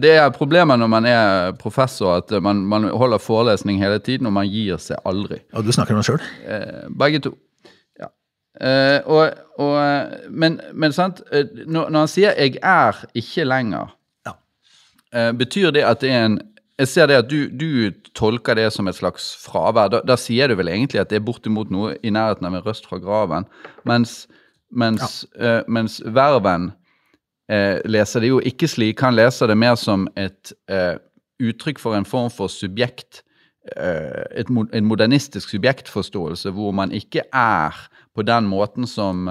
Det er problemet når man er professor, at man, man holder forelesning hele tiden, og man gir seg aldri. Og du snakker om deg sjøl? Eh, Begge to. Ja. Eh, og, og, men, men sant, eh, når, han sier 'jeg er ikke lenger', Ja. betyr det at det er en Jeg ser det at du, du tolker det som et slags fravær. Da, da sier du vel egentlig at det er bortimot noe i nærheten av en røst fra graven. Mens, mens, eh, mens verven uh, leser det jo ikke slik. Han leser det mer som et uh, uttrykk for en form for subjekt et, en modernistisk subjektforståelse hvor man ikke er på den måten som,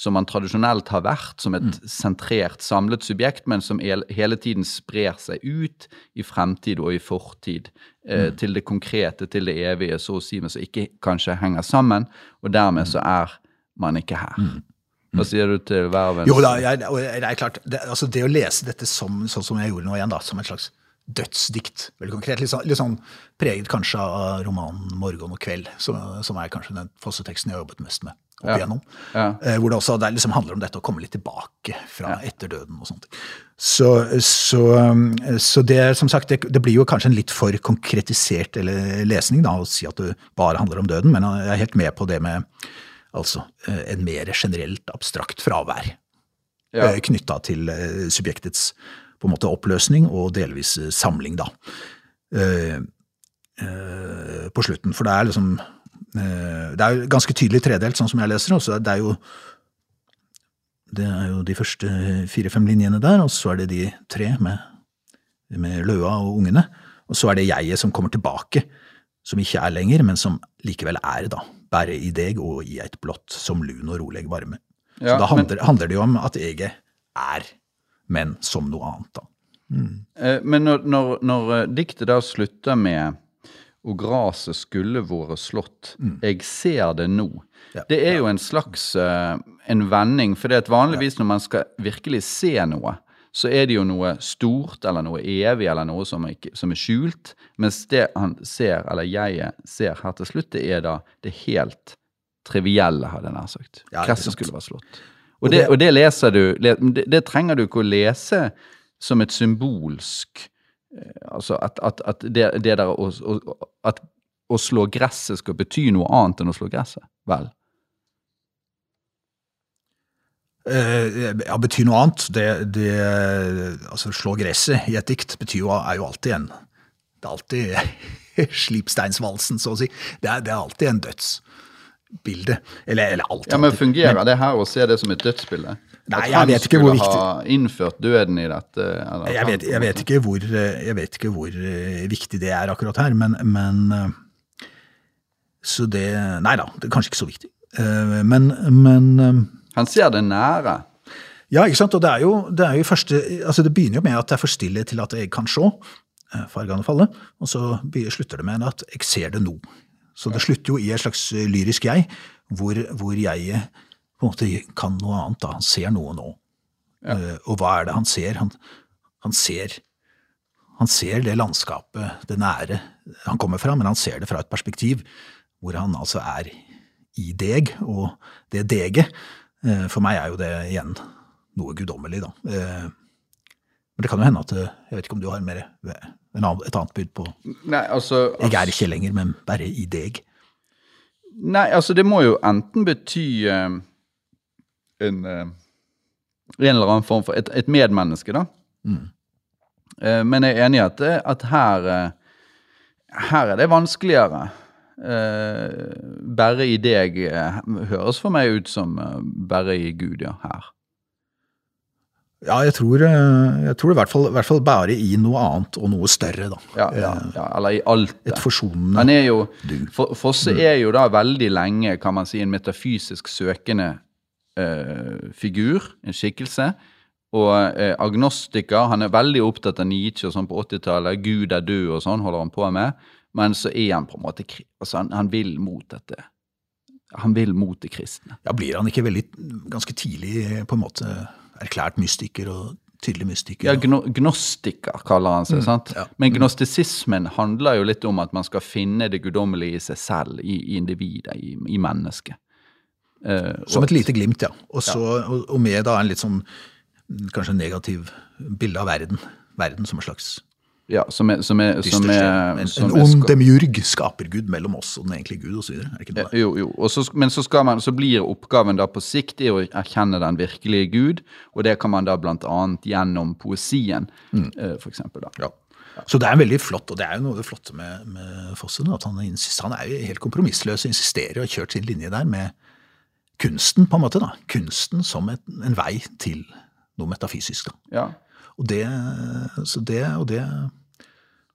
som man tradisjonelt har vært, som et sentrert, samlet subjekt, men som hele tiden sprer seg ut i fremtid og i fortid, eh, til det konkrete, til det evige, så å si, men som ikke kanskje henger sammen, og dermed så er man ikke her. Hva sier du til verven? Jo da, jeg, det er klart, det, altså det å lese dette som, sånn som jeg gjorde nå igjen, da, som et slags dødsdikt, veldig konkret, litt sånn, litt sånn preget kanskje av romanen 'Morgen og kveld', som, som er kanskje den fosseteksten jeg har jobbet mest med opp Ja. igjennom. Ja. Eh, hvor det også det liksom handler om dette å komme litt tilbake fra etter døden og sånt. Så, så, så det som sagt, det, det blir jo kanskje en litt for konkretisert lesning da, å si at det bare handler om døden, men jeg er helt med på det med altså, eh, en mer generelt abstrakt fravær Ja. ja. knytta til eh, subjektets på en måte oppløsning og delvis eh, samling, da. Eh, eh, på slutten. For det er liksom eh, Det er jo ganske tydelig tredelt, sånn som jeg leser det. det er jo det er jo de første fire-fem linjene der, og så er det de tre med, med Løa og ungene. Og så er det jeget som kommer tilbake, som ikke er lenger, men som likevel er, da. Bare i deg og i et blått, som lun og rolig varme. Ja, så da men- handler, handler det jo om at eget er, men som noe annet, da. Mm. Men når, når, når eh, diktet da slutter med og graset skulle vært slått, jeg ser det nå. Mm. Ja, Det er jo en slags uh, en vending, for det at vanligvis når man skal virkelig se noe, så er det jo noe stort eller noe evig eller noe som er, som er skjult, mens det han ser, eller jeg ser her til slutt, det er da det helt trivielle, hadde jeg nær sagt. Ja, sant. skulle være slått. Og, Og det, og det leser du det, det trenger du ikke å lese som et symbolsk Altså at, at, at det, det der å, å, at å slå gresset skal bety noe annet enn å slå gresset. Vel? Eh, ja, betyr noe annet. Det, det, altså slå gresset i et dikt betyr jo, er jo alltid en Det er alltid slipsteinsvalsen, så å si. Det er, det er alltid en dødsbilde. Eller, eller alltid. Ja, men fungerer Fungerer det her å se det som et dødsbilde? Nei, jeg vet ikke hvor viktig At Han skulle ha innført døden i dette? eller Jeg vet, jeg, vet ikke hvor, eh, vet ikke hvor eh, viktig det er akkurat her, men, men eh, Så det Nei da, det er kanskje ikke så viktig. Eh, Men, men eh, Han ser det nære. Ja, ikke sant? Og det er jo, det er jo første Altså, det begynner jo med at det er for stille til at jeg kan se eh, fargene falle, og så slutter det med at jeg ser det nå. Så det slutter jo i et slags eh, lyrisk jeg, hvor, hvor jeg på en måte kan noe annet. da. Han ser noe nå. Eh, Og hva er det han ser? Han, han ser han ser det landskapet, det nære, han kommer fra, men han ser det fra et perspektiv hvor han altså er i deg, og det deget, uh, for meg er jo det igjen noe guddommelig, da. Uh, Men det kan jo hende at Jeg vet ikke om du har mer, et annet bud på Nei, altså, Jeg er ikke lenger, men bare i deg. Nei, altså det må jo enten bety en, eh, en eller annen form for et, et medmenneske, da. Mm. men jeg er enig i at, at her, eh, her er det vanskeligere. Eh, bare i deg eh, høres for meg ut som eh, bare i Gud, ja. Her. Ja, jeg tror, eh, jeg tror i hvert fall, i hvert fall bare i noe annet og noe større, da. Ja, ja, ja, eller i alt. Et forsonende Han er jo, Du. For, Fosse er jo da veldig lenge, kan man si, en metafysisk søkende eh, figur, en skikkelse. Og eh, agnostiker. Han er veldig opptatt av Nietzsche og sånn på 80-tallet. Gud er død og sånn holder han på med. Men så er han på en måte altså han, han vil mot dette. Han vil mot det kristne. Ja, Blir han ikke veldig ganske tidlig på en måte erklært mystiker og tydelig mystiker? Ja, gno, Gnostiker kaller han seg. sant? ja. Men gnostisismen handler jo litt om at man skal finne det guddommelige i seg selv, i, i individet, i, i mennesket. Eh, Som et lite glimt, ja. Og, så, og, og med da en litt sånn kanskje negativ bilde av verden. Verden som en slags Ja, som er, som er, som er. En, som en ond demjurg, skapergud mellom oss og den egentlige Gud osv. Jo, jo. Og så, men så, skal man, så blir oppgaven da på sikt i å erkjenne den virkelige Gud, og det kan man da annet gjennom poesien, Mm. eh, for eksempel. Da. Ja. Så det er veldig flott, og det er jo noe av det flotte med, med Fosse. At han, han er jo helt kompromissløs og insisterer og har kjørt sin linje der med kunsten, på en måte. da, Kunsten som et, en vei til noe metafysisk. da. Ja. Og det, så det, og det,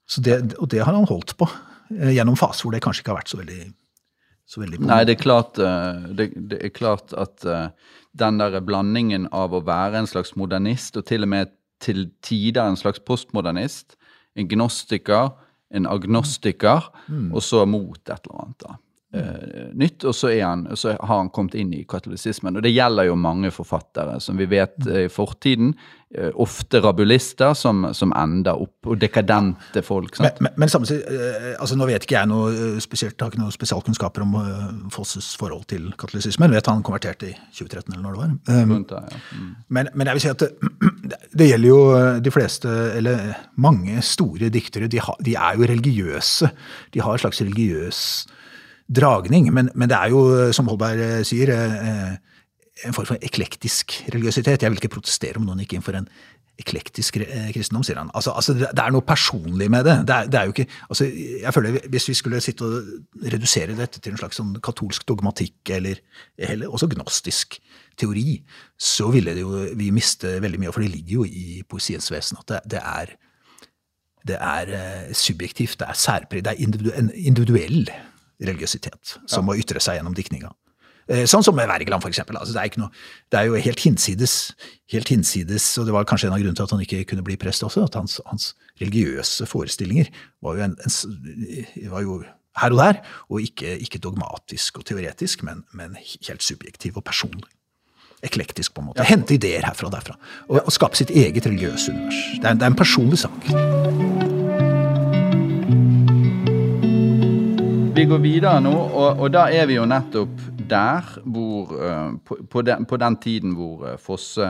så det, og det har han holdt på eh, gjennom faser hvor det kanskje ikke har vært så veldig. Nei, det er klart, eh, det, det er klart at eh, den der blandingen av å være en slags modernist, og til og med til tider en slags postmodernist, en gnostiker, en agnostiker, Mm. og så mot et eller annet da. Eh, nytt, og så, han, så har han kommet inn i katolisismen. Og det gjelder jo mange forfattere, som vi vet eh, i fortiden. Uh, ofte rabulister som, som ender opp, og dekadente folk. Men, men, men samtidig, uh, altså nå vet ikke jeg noe spesielt, har ikke noen spesialkunnskaper om Fosses forhold til katolisismen. Jeg vet han konverterte i 2013 eller når det var. Um, Rundt ja. Mm. Men, men jeg vil si at det, det gjelder jo de fleste, eller mange store diktere, de, ha, de er jo religiøse. De har en slags religiøs dragning, men, men det er jo, eh, som Holberg eh, sier, eh, en form for eklektisk religiøsitet. Jeg vil ikke protestere om noen gikk inn for en eklektisk kristendom, sier han. Altså, altså det, er noe personlig med det. Det er, det er ikke, altså, jeg føler Hvis vi skulle sitte og redusere dette til en slags sånn katolsk dogmatikk, eller, eller også gnostisk teori, så ville det jo, vi miste veldig mye. For det ligger jo i poesiens vesen at det, det er det er subjektivt, det er særpreg, det er individuell religiøsitet som må ytre seg gjennom diktninga. Eh, Sånn som med Wergeland, for eksempel. Altså, det, er ikke noe, det er jo helt hinsides, helt hinsides, og det var kanskje en av grunnene til at han ikke kunne bli prest også, at hans, hans religiøse forestillinger var jo, en, en, var jo her og der, og ikke, ikke dogmatisk og teoretisk, men, men helt subjektiv og personlig. Eklektisk, på en måte. Hente ideer herfra og derfra. Og, og skape sitt eget religiøse univers. Det er, det er en personlig sak. Går videre nå, og, og da er vi jo nettopp der hvor eh, på, på, den, på den tiden hvor eh, Fosse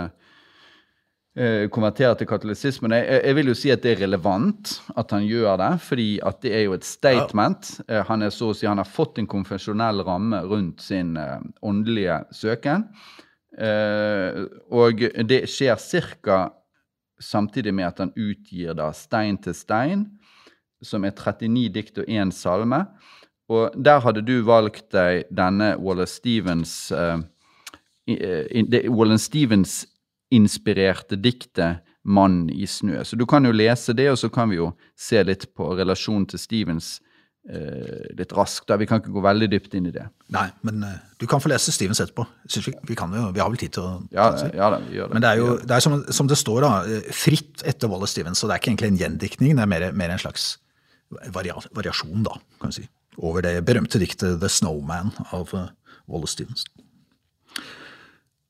eh, konverterer til katolisismen. Jeg, jeg vil jo si at det er relevant at han gjør det, fordi at det er jo et statement. Han er så å si, han har fått en konfesjonell ramme rundt sin åndelige søken. Og det skjer ca. samtidig med at han utgir da Stein til stein, som er 39 dikt og én salme. Og der hadde du valgt deg denne Wallace Stevens uh, Wallace Stevens-inspirerte diktet 'Mann i snø'. Så du kan jo lese det, og så kan vi jo se litt på relasjonen til Stevens uh, litt raskt. da. Vi kan ikke gå veldig dypt inn i det. Nei, men uh, du kan få lese Stevens etterpå. Vi, vi, kan jo, vi har vel tid til å Ja, det. ja da, vi gjør det. Men det er jo det. er som, som det står, da, fritt etter Wallace Stevens. Så det er ikke egentlig en gjendiktning, det er mer, mer en slags varia, variasjon, da, kan vi si. Over det berømte diktet The Snowman av eh, Wallace Stevens.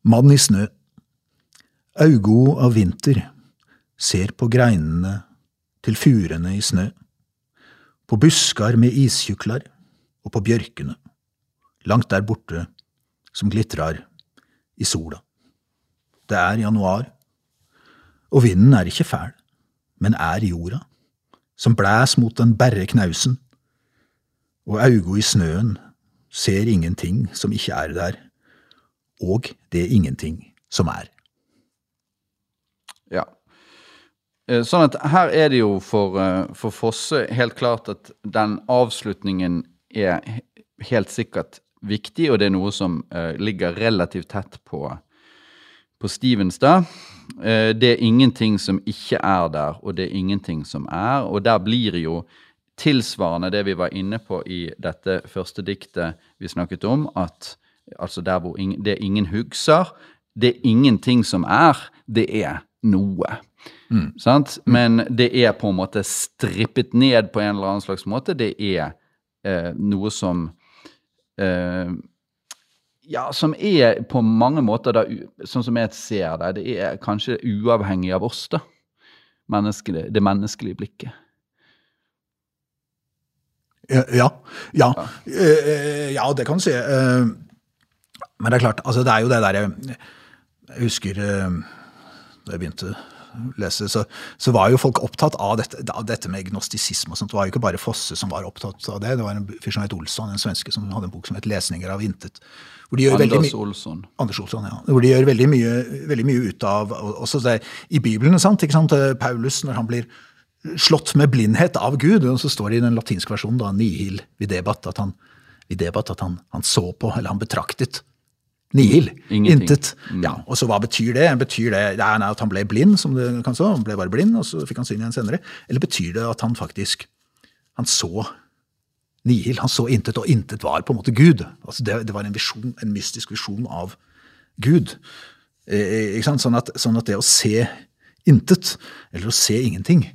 Mann i snø. Augo av vinter ser på greinene til furene i snø. På buskar med istjuklar og på bjørkene. Langt der borte som glitrar i sola. Det er januar, og vinden er ikke fæl, men er jorda, som blæs mot den berre knausen, og augo i snøen ser ingenting som ikke er der, og det er ingenting som er. Ja. Eh, Sånn at her er det jo for, eh, for Fosse helt klart at den avslutningen er helt sikkert viktig, og det er noe som eh, ligger relativt tett på, på Stevens da. Det er ingenting som ikke er der, og det er ingenting som er, og der blir jo tilsvarende det vi var inne på i dette første diktet vi snakket om, at altså der hvor ingen, det ingen husker, det er ingenting som er, det er noe. Sant? Men det er på en måte strippet ned på en eller annen slags måte. Det er eh, noe som eh, Ja, som er på mange måter, da, sånn som jeg ser det, det er kanskje uavhengig av oss, da. Menneskelig, det menneskelige blikket. Ja, ja, ja, Eh, ja det kan du si. Eh, Men det er klart, altså det er jo det derre Jeg husker eh, da jeg begynte å lese, så, så var jo folk opptatt av dette, av dette med gnostisisme. og sånt. Det var jo ikke bare Fosse som var opptatt av det. Det var en fyr som het Olsson, en svenske, som hadde en bok som het 'Lesninger av intet'. Anders Olsson. Anders Olsson, ja. Hvor de gjør veldig mye, veldig mye ut av også det, I Bibelen, sant? Sant? Eh, Paulus, når han blir slått med blindhet av Gud, og så står det i den latinske versjonen da, nihil videbat, at han, videbat, at han, han så på, eller han betraktet nihil, Ingenting. intet. Ja, og så hva betyr det? Betyr det, er at han ble blind, som det kan stå, han ble bare blind, og så fikk han syn igjen senere? Eller betyr det at han faktisk han så nihil, han så intet, og intet var på en måte Gud. Altså det, det var en visjon, en mystisk visjon av Gud. Eh, ikke sant? Sånn, at, sånn at det å se intet, eller å se ingenting,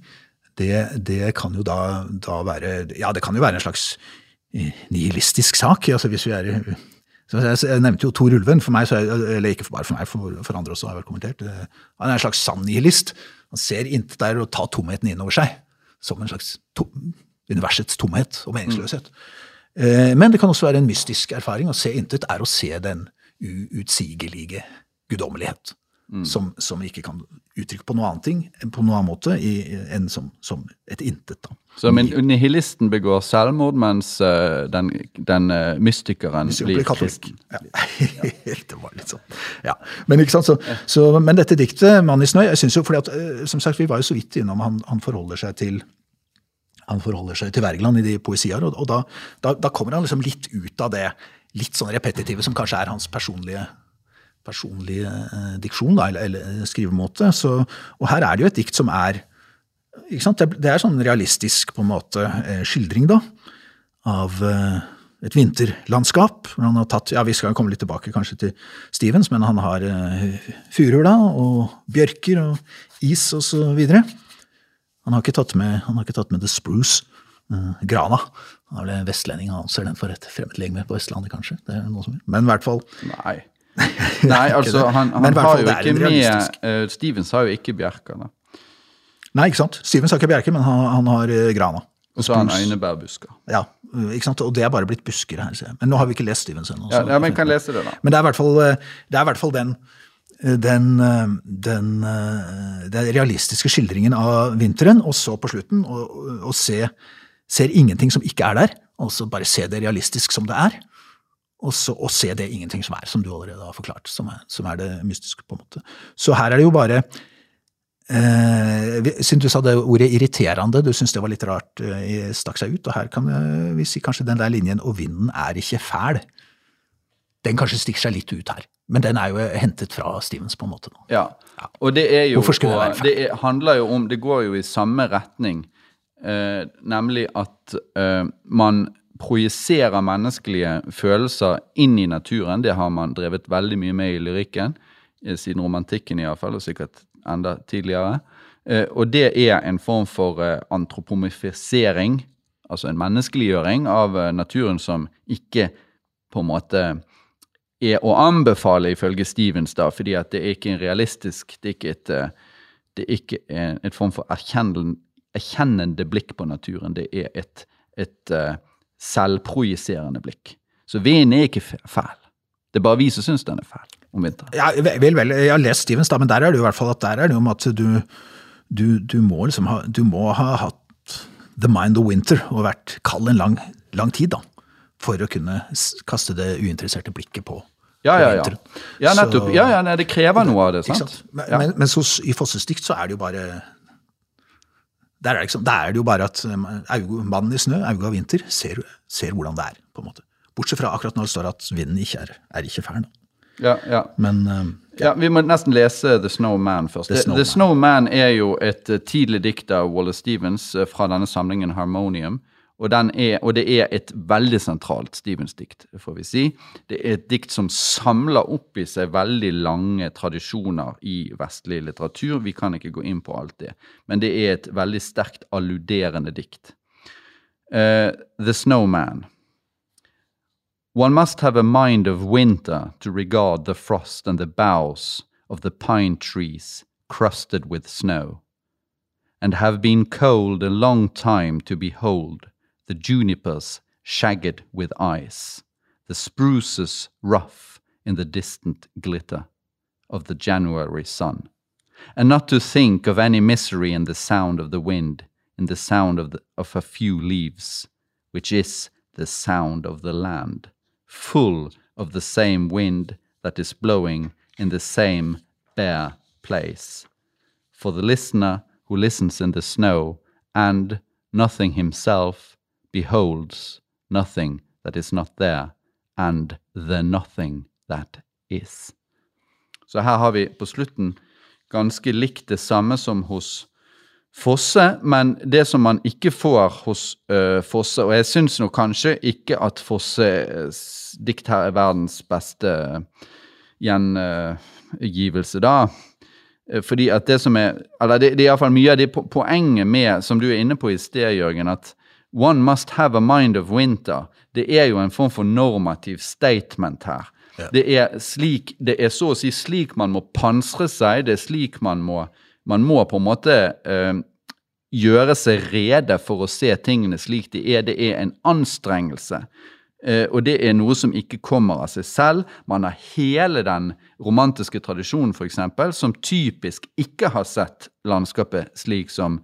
det, det kan jo da, da være Ja, det kan jo være en slags eh, nihilistisk sak. altså hvis vi er i- jeg, nevnte jo Tor Ulven. for meg, er, eller ikke bare for meg, for, for andre også har jeg vel kommentert. Eh, Han er en slags sann nihilist. Han ser intet der og tar tomheten inn over seg. Som en slags to, universets tomhet og meningsløshet. Eh, Men det kan også være en mystisk erfaring. Å se intet er å se den uutsigelige guddommelighet. Som, som ikke kan uttrykke på noe annen ting, på noen annen måte i, enn som, som et intet. da. Så men nihilisten begår selvmord, mens uh, den, den uh, mystikeren blir blir kristen. Ja. det var litt sånn. Ja. Men, så, så, men dette diktet, 'Mann i snø', jeg synes jo fordi at, eh, som sagt, vi var jo så vidt innom han, han forholder seg til han forholder seg til Wergeland i de poesier, og, og da, da, da kommer han liksom litt ut av det litt sånn repetitive som kanskje er hans personlige, personlige eh, diksjon, da, eller, eller skrivemåte. Så, og her er det jo et dikt som er ikke sant? Det, er sånn realistisk på en måte eh, skildring da, av eh, et vinterlandskap. Han har tatt, ja Vi skal komme litt tilbake kanskje til Stevens, men han har eh, furuer da, og bjørker og is og så videre. Han har ikke tatt med, han har ikke tatt med The Spruce, eh, grana. Han er vel en vestlending, han anser den for et fremmedlegeme på Vestlandet, kanskje. Det er noe som, men i hvert fall Nei. Nei, altså, han, han har jo ikke med realistisk- eh, Stevens har jo ikke bjerker, da. Nei, ikke sant? Stevens har ikke bjerke, men han, han har eh, grana. Og så har han spruce. einebærbusker. Ja, ikke sant? Og det er bare blitt busker her. ser jeg. Men nå har vi ikke lest Stevens ennå. Ja, ja, men kan lese det, da. Men det er i hvert fall, eh, det er i hvert fall den, eh, den, eh, den, eh, den realistiske skildringen av vinteren, og så på slutten og, og se, ser ingenting som ikke er der, og så bare se det realistisk som det er. Og, så, og se det ingenting som er, som du allerede har forklart, som er, som er det mystiske. på en måte. Så her er det jo bare eh, Siden du sa det ordet irriterende, du syntes det var litt rart, eh, stakk seg ut. Og her kan vi si kanskje den der linjen 'og vinden er ikke fæl' den kanskje stikker seg litt ut her. Men den er jo hentet fra Stevens, på en måte. nå. Ja. Og det er jo Hvorfor skulle det være det er, handler jo om Det går jo i samme retning, eh, nemlig at eh, man projiserer menneskelige følelser inn i naturen. Det har man drevet veldig mye med i lyrikken, eh, siden romantikken iallfall, og sikkert enda tidligere. Eh, og det er en form for eh, antropomifisering, altså en menneskeliggjøring av naturen som ikke på en måte er å anbefale ifølge Stevens, da, fordi at det er ikke en realistisk Det er ikke et, det er ikke en, et form for erkjennende, blikk på naturen. Det er et, et selvprojiserende blikk. Så vinden er ikke fæl. Det er bare vi som syns den er fæl om vinteren. Ja, vel, vel, jeg har lest Stevens, da, men der er det jo i hvert fall at der er det jo om at du, du, du, må liksom ha, du må ha hatt the mind of winter og vært kald en lang, lang tid, da. For å kunne kaste det uinteresserte blikket på, Ja, ja, ja. Ja, nettopp. Ja, ja, nei, det krever noe av det, Ikke sant? sant? Men, Ja. men, men så, i Fosses dikt så er det jo bare der er, liksom, der er det jo bare at um, mannen i snø, Auge av vinter, ser, ser hvordan det er. på en måte. Bortsett fra akkurat når det står at vinden ikke er, er ikke fæl. Ja, ja. Men uh, Ja, Vi må nesten lese The Snowman først. The The, Snowman. The Snowman er jo et eh, tidlig dikt av Wallace Stevens eh, fra denne samlingen Harmonium. Og, er, og det er et veldig sentralt Stevens-dikt, får vi si. Det er et dikt som samler opp i seg veldig lange tradisjoner i vestlig litteratur. Vi kan ikke gå inn på alt det, men det er et veldig sterkt alluderende dikt. Uh, the Snowman. One must have a mind of winter to regard the frost and the boughs of the pine trees crusted with snow, and have been cold a long time to behold the junipers shagged with ice, the spruces rough in the distant glitter of the January sun, and not to think of any misery in the sound of the wind, in the sound of, the, of a few leaves, which is the sound of the land, full of the same wind that is blowing in the same bare place. For the listener who listens in the snow and, nothing himself, beholds nothing that is not there, and the nothing that is. Så her har vi på slutten ganske likt det samme som hos Fosse, men det som man ikke får hos uh, Fosse Og jeg syns nok kanskje ikke at Fosses dikt her er verdens beste gjengivelse, da. Eh, Fordi at det som er Eller det, det er iallfall mye av det poenget med, som du er inne på i sted, Jørgen, at one must have a mind of winter. Det er jo en form for normativ statement her. Det er slik, det er så å si slik man må pansre seg, det er slik man må Man må på en måte eh, gjøre seg rede for å se tingene slik de er. Det er en anstrengelse. Eh, og det er noe som ikke kommer av seg selv. Man har hele den romantiske tradisjonen, f.eks., som typisk ikke har sett landskapet slik som,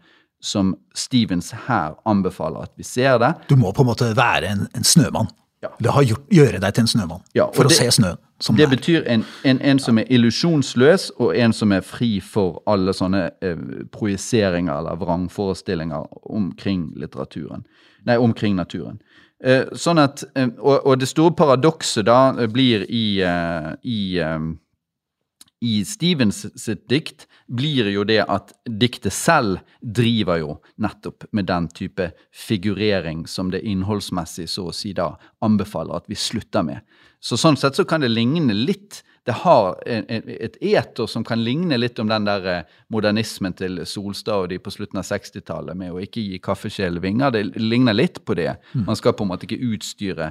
som Stevens her anbefaler at vi ser det. du må på en måte være en, en snømann. Ja. Det har gjort, gjøre deg til en snømann Ja, for for å se snøen som Det er. betyr en, en, en som er illusjonsløs, og en som er fri for alle sånne eh, projiseringer eller vrangforestillinger omkring litteraturen. Nei, omkring naturen. Eh, sånn at, eh, og, og det store paradokset da blir i, eh, i eh, i Stevens sitt dikt blir jo det at diktet selv driver jo nettopp med den type figurering som det innholdsmessig så å si da anbefaler at vi slutter med. Så sånn sett så kan det ligne litt Det har et eter som kan ligne litt om den der eh, modernismen til Solstad og de på slutten av 60-tallet med å ikke gi kaffekjelen vinger. Det ligner litt på det. Man skal på en måte ikke utstyre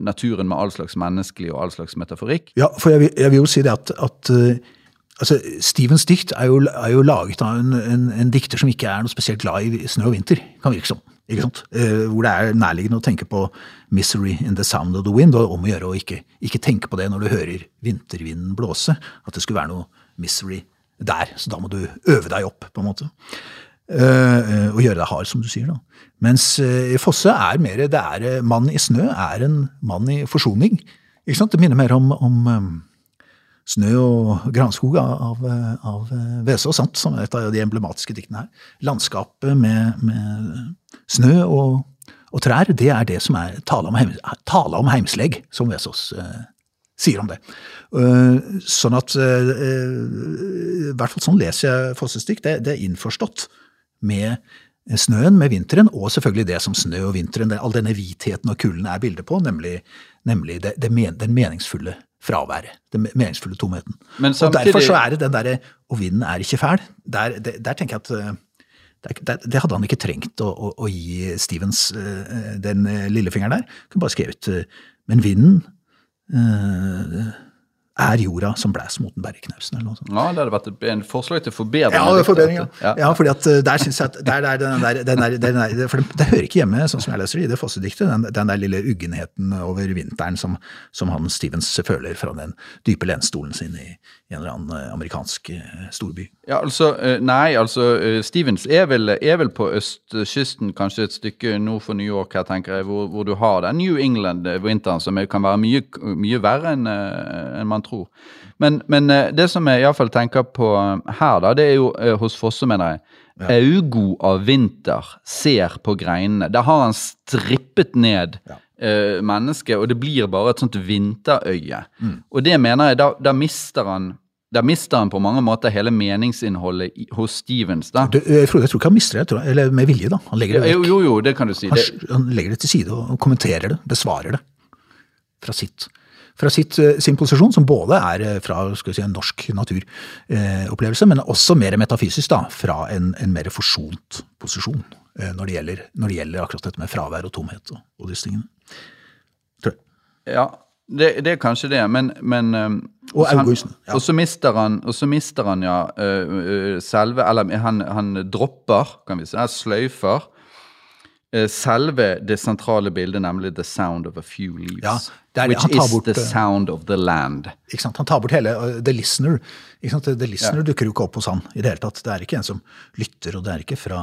naturen med all slags menneskelig og all slags metaforikk. Ja, for jeg, vil- jeg vil jo si det at, at eh, altså, Stevens dikt er jo, er jo laget av en, en, en dikter som ikke er noe spesielt glad i snø og vinter, kan virke som. Ikke sant? Eh, hvor det er nærliggende å tenke på 'misery in the sound of the wind', og om å gjøre å ikke, ikke tenke på det når du hører vintervinden blåse. At det skulle være noe misery der. Så da må du øve deg opp, på en måte. Uh, og gjøre deg hard, som du sier. da. Mens uh, Fosse er mer det er, Mann i snø er en mann i forsoning. Ikke sant? Det minner mer om, om Snø og granskog av, av Vesaas, som er et av de emblematiske diktene her. Landskapet med, med snø og, og, trær, det er det som er tale om, heim, tale om heimslegg, som Vesaas eh, sier om det. Uh, sånn at uh, I hvert fall sånn leser jeg Fosses dikt. Det, det, er innforstått med snøen, med vinteren, og selvfølgelig det som snø og vinteren, all denne hvitheten og kulden er bildet på, nemlig, nemlig det, det, den meningsfulle fraværet. Den meningsfulle tomheten. Samtidig... Og Derfor så er det den derre 'og vinden er ikke fæl'. Der, der, der tenker jeg at der, det hadde han ikke trengt å, å, å gi Stevens den lillefingeren der. Han kunne bare skrevet 'men vinden' er jorda som blæs mot den bergknausen, eller noe sånt. Ja, det hadde vært en forslag til forbedring. Ja, forbedring, ja. ja. ja fordi at eh, der synes jeg at der, der, den der, den der, den der, For det, det, hører ikke hjemme, sånn som jeg leser det, i det fossediktet. den, den, der lille uggenheten over vinteren som, som, han Stevens føler fra den dype lenstolen sin i, i en eller annen eh, amerikansk eh, storby. Ja, altså, Nei, altså Stevens er vel, er vel på østkysten, kanskje et stykke nord for New York, her tenker jeg, hvor, hvor du har den New England-vinteren, som kan være mye, mye verre enn en man tror tror. Men, men eh, det som jeg iallfall tenker på eh, her, da, det er jo eh, hos Fosse, mener jeg. Ja. Augo av vinter ser på greinene. Der har han strippet ned ja. uh, mennesket, og det blir bare et sånt vinterøye. Mm. Og det mener jeg, da, da mister han da mister han på mange måter hele meningsinnholdet hos Stevens. da. Du, jeg, tror, jeg tror ikke han mister det, eller med vilje. da. Han legger det vekk. Jo, jo, det kan du si. Han, han legger det til side og kommenterer det, besvarer det fra sitt fra sitt, eh, sin posisjon, som både er eh, fra si, en norsk naturopplevelse, men også mer metafysisk, da, fra en, en mer forsont posisjon eh, når det, gjelder, når det, gjelder, akkurat dette med fravær og tomhet og, og disse tingene. Tror jeg. Ja, det, det, er kanskje det, men, men Og Augusten. Ja. Og så mister han, og så mister han ja, selve Eller han, han dropper, kan vi si, sløyfer selve det sentrale bildet, nemlig 'The Sound of a Few Leaves'. Ja, er, which is bort, the eh, sound of the land. Han tar bort hele uh, The Listener. The Listener ja. dukker jo ikke opp hos han i det hele tatt. Det er ikke en som lytter, og det er ikke fra,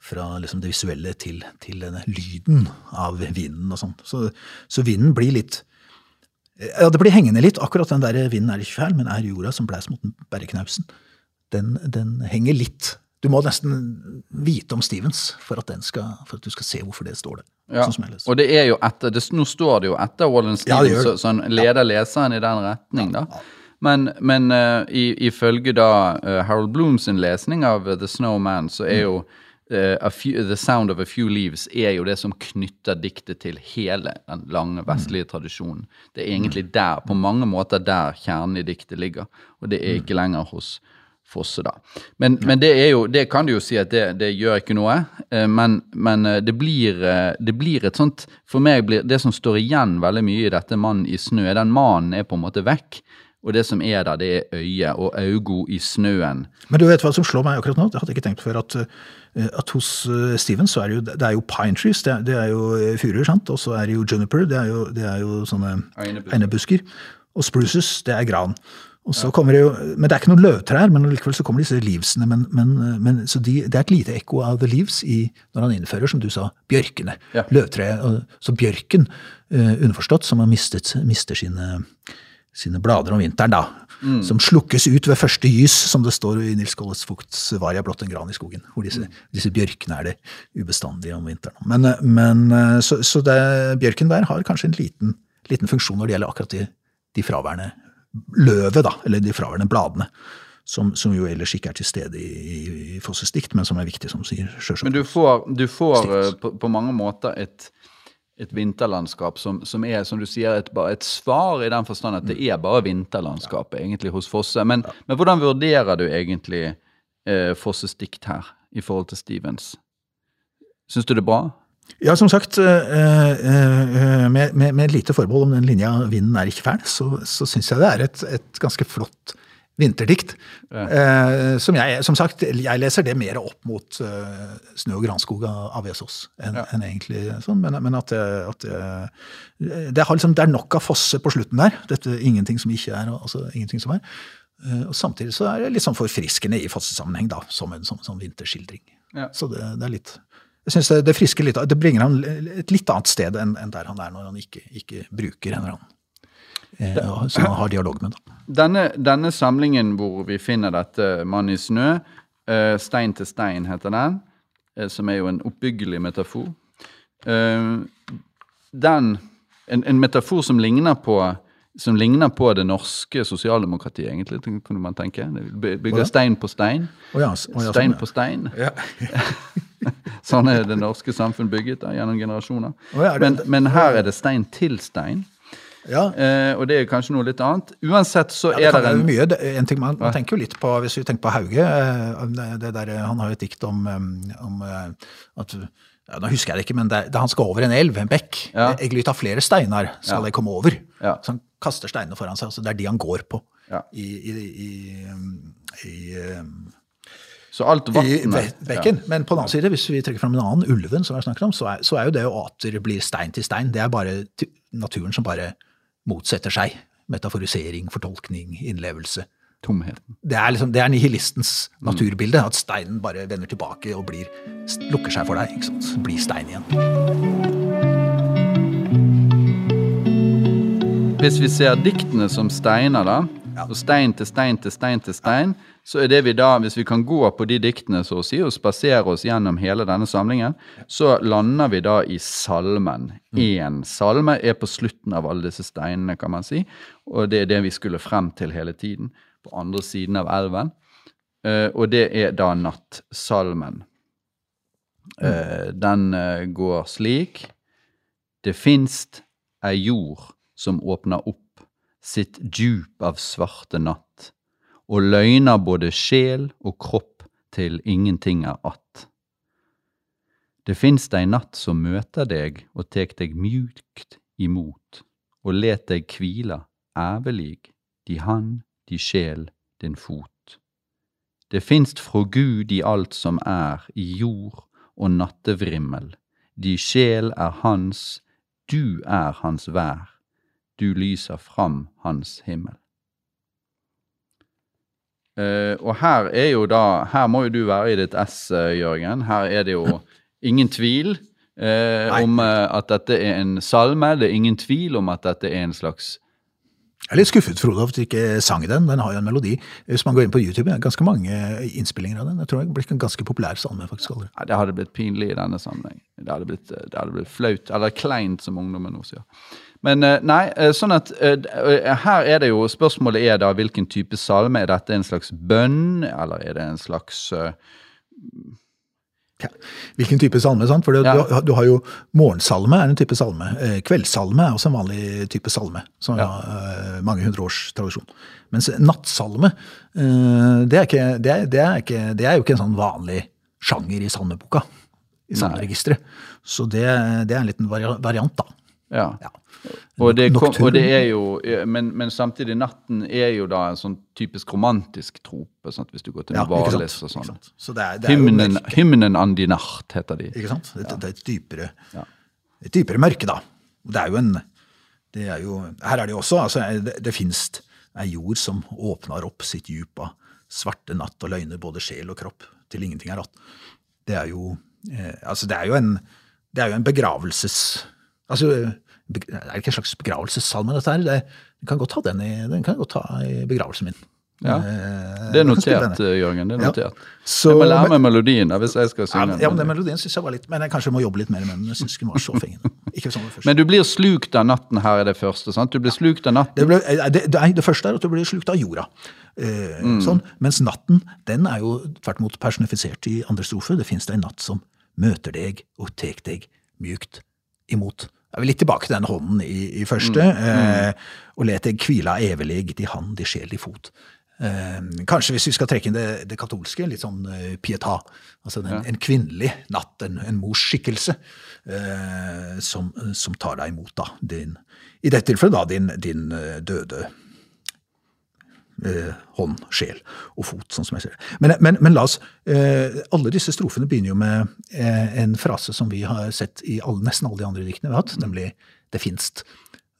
fra liksom det visuelle til, til lyden av vinden og sånt. Så, så, vinden blir litt Ja, det blir hengende litt. Akkurat den der vinden er ikke fæl, men er jorda som blæs mot bergknausen. Den, den henger litt du må nesten vite om Stevens for at, skal, for at du skal se hvorfor det står der. Ja, sånn og det er jo etter, det, Nå står det jo etter Wallen Stevens, ja, så, så han leder ja. leseren i den retning. da. Men, men uh, ifølge da uh, Harold Blooms lesning av uh, The Snowman, så er jo few, The Sound of a Few Leaves er jo det som knytter diktet til hele den lange vestlige tradisjonen. Det er egentlig der, på mange måter der kjernen i diktet ligger, og det er ikke lenger hos Fosse, da. Men, men, det jo, det kan du jo si at det, det gjør ikke noe. Eh, men, men eh, det, blir, eh, det, blir, et sånt For meg blir det som står igjen veldig mye i dette 'Mannen i snø', den mannen er på en måte vekk. Og det som er der, det er øyet og augo i snøen. Men du vet hva som slår meg akkurat nå? Det hadde jeg ikke tenkt før. At, at hos Steven så er det jo, det er jo pine trees, det er, det er jo furuer. sant? Og så er det jo juniper, det er jo, det er jo sånne einebusker. Og spruces, det er gran. Og så kommer det jo, Men det er ikke noen løvtrær, men likevel så kommer disse livsene. Men, men, men, så de, det er et lite ekko av the leaves i, når han innfører, som du sa, bjørkene. Ja. Løvtreet. Så bjørken, uh, underforstått, som har mistet, mister sine, sine, blader om vinteren, da. Mm. Som slukkes ut ved første gys, som det står i Nils Kolles Fugts 'Varia blått en gran i skogen'. Hvor disse, mm. disse bjørkene er det ubestandige om vinteren. Men, eh, men eh, så, så det, bjørken der har kanskje en liten, liten funksjon når det gjelder akkurat de, de fraværende løvet, da, eller de fraværende bladene. Som, som, jo ellers ikke er til stede i, i Fosses dikt, men som er viktig, som sier sjøsjø. Men du får, du får uh, på, på, mange måter et, et vinterlandskap som, som, er, som du sier, et, et, svar i den forstand at det er bare vinterlandskapet ja. egentlig hos Fosse. Men, ja. men, hvordan vurderer du egentlig eh, Fosses dikt her i forhold til Stevens? Syns du det er bra? Ja, som sagt, eh, eh, med, med, med, lite forbehold om den linja 'vinden er ikke fæl', så, så syns jeg det er et, et, ganske flott vinterdikt. Ja. som jeg, som sagt, jeg leser det mer opp mot eh, Snø og granskog av, Vesaas enn Ja. en egentlig sånn. Men, men at, det- at det, liksom, det er nok av fosse på slutten der. Dette ingenting som ikke er, altså ingenting som er. Eh, og samtidig så er det litt sånn forfriskende i fossesammenheng, da, som en, som en sånn vinterskildring. Ja. Så det, det er litt jeg synes det, det frisker litt, det bringer han et litt annet sted enn enn der han er når han ikke, ikke bruker en eller annen eh, som han har dialog med. Da. Denne, denne samlingen hvor vi finner dette Mann i snø, eh, Stein til stein heter den, eh, som er jo en oppbyggelig metafor. Eh, den, en, en metafor som ligner på som ligner på det norske sosialdemokratiet, egentlig, kunne man tenke. Bygger stein på stein. Stein sånn, ja. på stein. Ja. Sånn er det norske samfunn bygget da, gjennom generasjoner. Er men, men her er det stein til stein. Ja, Eh, og det er kanskje noe litt annet. Uansett så er det en mye. En ting man, tenker jo litt på, Hvis vi tenker på Hauge eh, der, Han har jo et dikt om, eh, om eh, at ja, Nå husker jeg det ikke, men det, da han skal over en elv, en bekk Ja. Jeg glyt av flere steiner skal Ja. jeg komme over. Ja. Så han kaster steinene foran seg. altså Det er de han går på Ja. i, i, i, i, um, Så alt vannet be- bekken. Men på den annen side, hvis vi trekker fram en annen, ulven, som jeg snakker om, så er, så er jo det at det blir stein til stein. Det er bare naturen som bare motsetter seg. Metaforisering, fortolkning, innlevelse. Tomheten. Det er, liksom, det er nihilistens naturbilde. At steinen bare vender tilbake og blir, lukker seg for deg. ikke sant? Blir stein igjen. Hvis vi ser diktene som steiner, da, og stein til stein til stein til stein, så er det vi da, hvis vi kan gå på de diktene så å si, og spasere oss gjennom hele denne samlingen, så lander vi da i salmen. Én salme er på slutten av alle disse steinene, kan man si, og det er det vi skulle frem til hele tiden, på andre siden av elven. Eh, og det er da nattsalmen. Eh, den eh, går slik. Det finst ei jord som åpner opp sitt djup av svarte natt, og løgner både sjel og kropp til ingenting er att. Det finst ei natt som møter deg og tek deg mjukt imot, og let deg kvila ævelig, di hand, di sjel, din fot. Det finst fra Gud i alt som er, i jord og nattevrimmel, di sjel er hans, du er hans vær, du lyser fram hans himmel. Uh, og her er jo da Her må jo du være i ditt ess, eh, Jørgen. Her er det jo ingen tvil uh, om uh, at dette er en salme. Det er ingen tvil om at dette er en slags Jeg er litt skuffet, Frode, over at du ikke sang den. Den har jo en melodi. Hvis man går inn på YouTube, det er ganske mange innspillinger av den. Jeg tror det blir en ganske populær salme, faktisk. aldri. Nei, Det hadde blitt pinlig i denne sammenheng. Det hadde blitt, eh, det hadde blitt flaut, eller kleint, som ungdommen nå sier. Men eh, nei, eh, sånn at eh, eh, her er det jo Spørsmålet er da hvilken type salme. Er dette en slags bønn, eller er det en slags eh, Ja. Hvilken type salme, sant? For Ja. du, du har jo morgensalme er en type salme. Eh, kveldssalme er også en vanlig type salme, som Ja. eh, mange hundre års tradisjon. Mens nattsalme, eh, det, er ikke, det, er, det, er ikke, det er jo ikke en sånn vanlig sjanger i salmeboka, i salmeregisteret. Så det, det er en liten variant, da. Ja. Ja. Og det, kom, og det er jo men, men samtidig, natten er jo da en sånn typisk romantisk trope, sant? hvis du går til Ja, ikke og sånn. Så det er, det er Hymnen, hymnen an di Nacht heter de. Ikke sant? Det, det er et dypere, Ja. et dypere mørke, da. Det er jo en det er jo, Her er det jo også altså, Det, det fins ei jord som åpner opp sitt djup av svarte natt og løgner både sjel og kropp til ingenting er att. Det er jo eh, altså det er jo en det er jo en begravelses... Altså, be- er det ikke en slags begravelsessalme, dette her? Det, den kan godt ha den i, den kan godt ta i begravelsen min. Ja. Eh, Det er notert, eh, Jørgen. det er Ja. notert. Så- jeg må lære meg melodien da, hvis jeg skal synge. den. ja, men den melodien synes jeg var litt Men jeg kanskje må jobbe litt mer med den. Jeg synes den var så fengende. Sånn det. Men du blir slukt av natten her er det første. sant? Du blir slukt av natten. Det, ble, eh, det, det, det første er at du blir slukt av jorda. Eh, sånn. Mens natten den er jo tvert imot personifisert i andre strofe. Det fins en natt som møter deg og tek deg mjukt imot. Jeg vil litt tilbake til den hånden i, i første. Eh, og let deg kvila evig, i hand, i sjel, i fot. Eh, kanskje hvis vi skal trekke inn det, det katolske, litt sånn eh, pietà. Altså en, en kvinnelig natt, en, en mors skikkelse, eh, som, som tar deg imot, da. Din, I dette tilfellet da din, din eh, døde eh, hånd, sjel og fot, sånn som jeg ser det. Men, men, men la oss eh, Alle disse strofene begynner jo med en frase som vi har sett i alle, nesten alle de andre diktene vi har hatt, nemlig 'det finst'.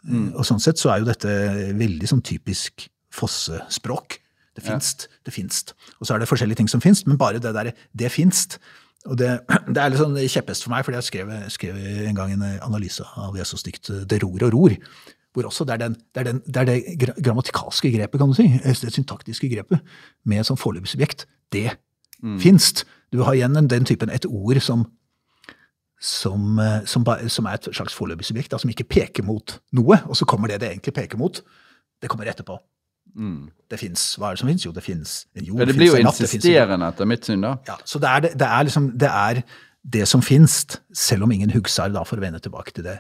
Og sånn sett så er jo dette veldig sånn typisk fossespråk. Det finst, det finst. Og så er det forskjellige ting som finst, men bare det derre 'det finst'. Og det, det er litt sånn kjepphest for meg, fordi jeg skrev, skrev en gang en analyse av Jesus dikt 'Det ror og ror'. Hvor også det er, den, det, er den, det, er det grammatikalske grepet, kan du si, det syntaktiske grepet, med et sånn foreløpig subjekt. Det finst. Du har igjen den, den typen et ord som som, eh, som, som er et slags foreløpig subjekt, da, som ikke peker mot noe, og så kommer det det egentlig peker mot. Det kommer etterpå. Det fins. Hva er det som fins? Jo, det fins en jord. Ja, det blir jo insisterende etter mitt syn, da. Ja, så det er, det, det er liksom det er det som fins, selv om ingen husker, da, for å vende tilbake til det.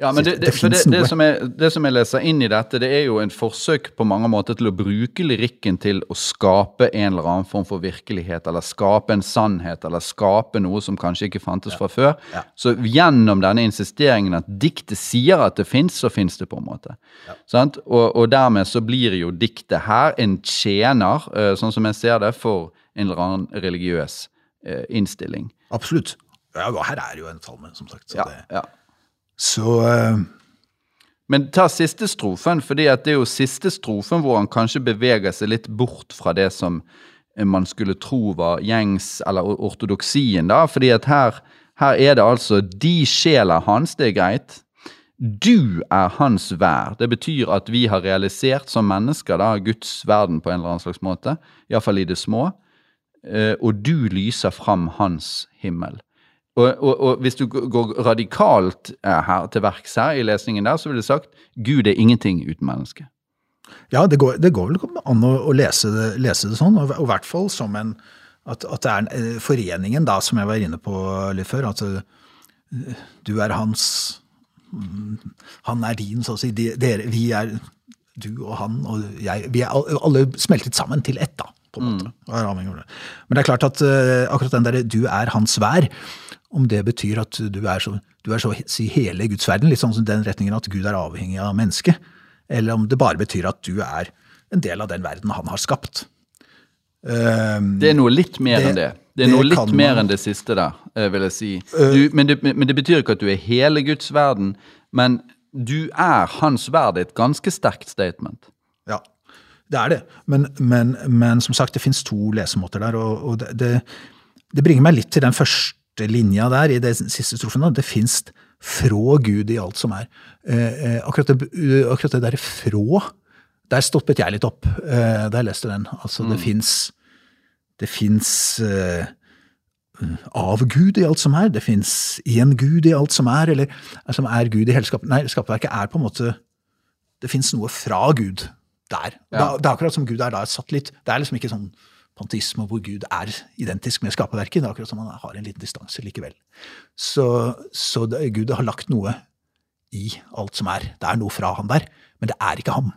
Ja, men det, Det det, det, det, som jeg, det som jeg leser inn i dette, det er jo en forsøk på mange måter til å bruke lyrikken til å skape en eller annen form for virkelighet, eller skape en sannhet, eller skape noe som kanskje ikke fantes fra før. Ja. Så gjennom denne insisteringen at diktet sier at det fins, så fins det på en måte. Sant? Og, og dermed så blir jo diktet her en tjener, eh, sånn som jeg ser det, for en eller annen religiøs eh, innstilling. Absolutt. Ja, her er jo en salme, som sagt. Så, Ja, det, ja. Så uh, Men ta siste strofen, fordi det er jo siste strofen hvor han kanskje beveger seg litt bort fra det som man skulle tro var gjengs, eller or- ortodoksien, da. Fordi at her, her er det altså De sjela hans, det er greit. Du er hans vær. Det betyr at vi har realisert som mennesker da, Guds verden på en eller annen slags måte. Iallfall i det små. Eh, og du lyser fram hans himmel. Og, og, og hvis du går radikalt eh, her til verks her i lesningen der, så ville du sagt Gud er ingenting uten menneske. Ja, det går, det går vel an å, å lese, det, lese det sånn, og, i hvert fall som en at, at det er eh, foreningen, da, som jeg var inne på litt før. At eh, du er hans mm, Han er din, så å si. De, dere, vi er du og han og jeg. Vi er alle smeltet sammen til ett, da. på en måte. Det. Men det er klart at akkurat den derre 'du er hans vær', om det betyr at du er så, du er så si hele Guds verden, litt sånn som den retningen at Gud er avhengig av mennesket, eller om det bare betyr at du er en del av den verden han har skapt. Um, Det er noe litt mer Det- enn det. Det er det noe litt mer man- enn det siste der, eh, vil jeg si. Du, men, det, men det betyr ikke at du er hele Guds verden, men du er hans verd. Er et ganske sterkt statement. Ja, det er det. Men, men, men som sagt, det fins to lesemåter der, og, og det, det, det bringer meg litt til den første linja der i det siste strofen. da. Det fins frå Gud i alt som er. Eh, eh, akkurat, det, uh, akkurat det der frå, der stoppet jeg litt opp eh, da jeg leste den. Altså, det fins det fins eh, av Gud i alt som er, det fins én Gud i alt som er, eller som som er Gud i hele skap... Nei, skapverket er på en måte Det fins noe fra Gud der. Da, det er akkurat som Gud er da satt litt Det er liksom ikke sånn pantisme hvor Gud er identisk med skaperverket. Er akkurat som han har en liten distanse likevel. Så, så det, Gud har lagt noe i alt som er. Det er noe fra han der, men det er ikke ham.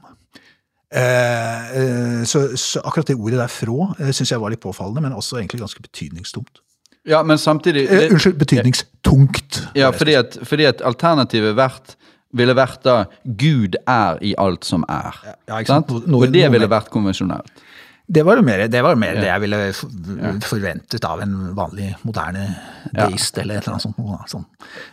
Eh, eh, så, så akkurat det ordet der frå eh, syns jeg var litt påfallende, men også egentlig ganske betydningstomt. Ja, men samtidig Eh, unnskyld, betydningstungt. Ja, fordi at, fordi at alternativet vært, ville vært da Gud er i alt som er. Ja? Noe- Og det ville vært konvensjonelt. Det var mer, det, var mer det jeg ville for- forventet av en vanlig moderne deist eller et eller annet sånt. Sånn,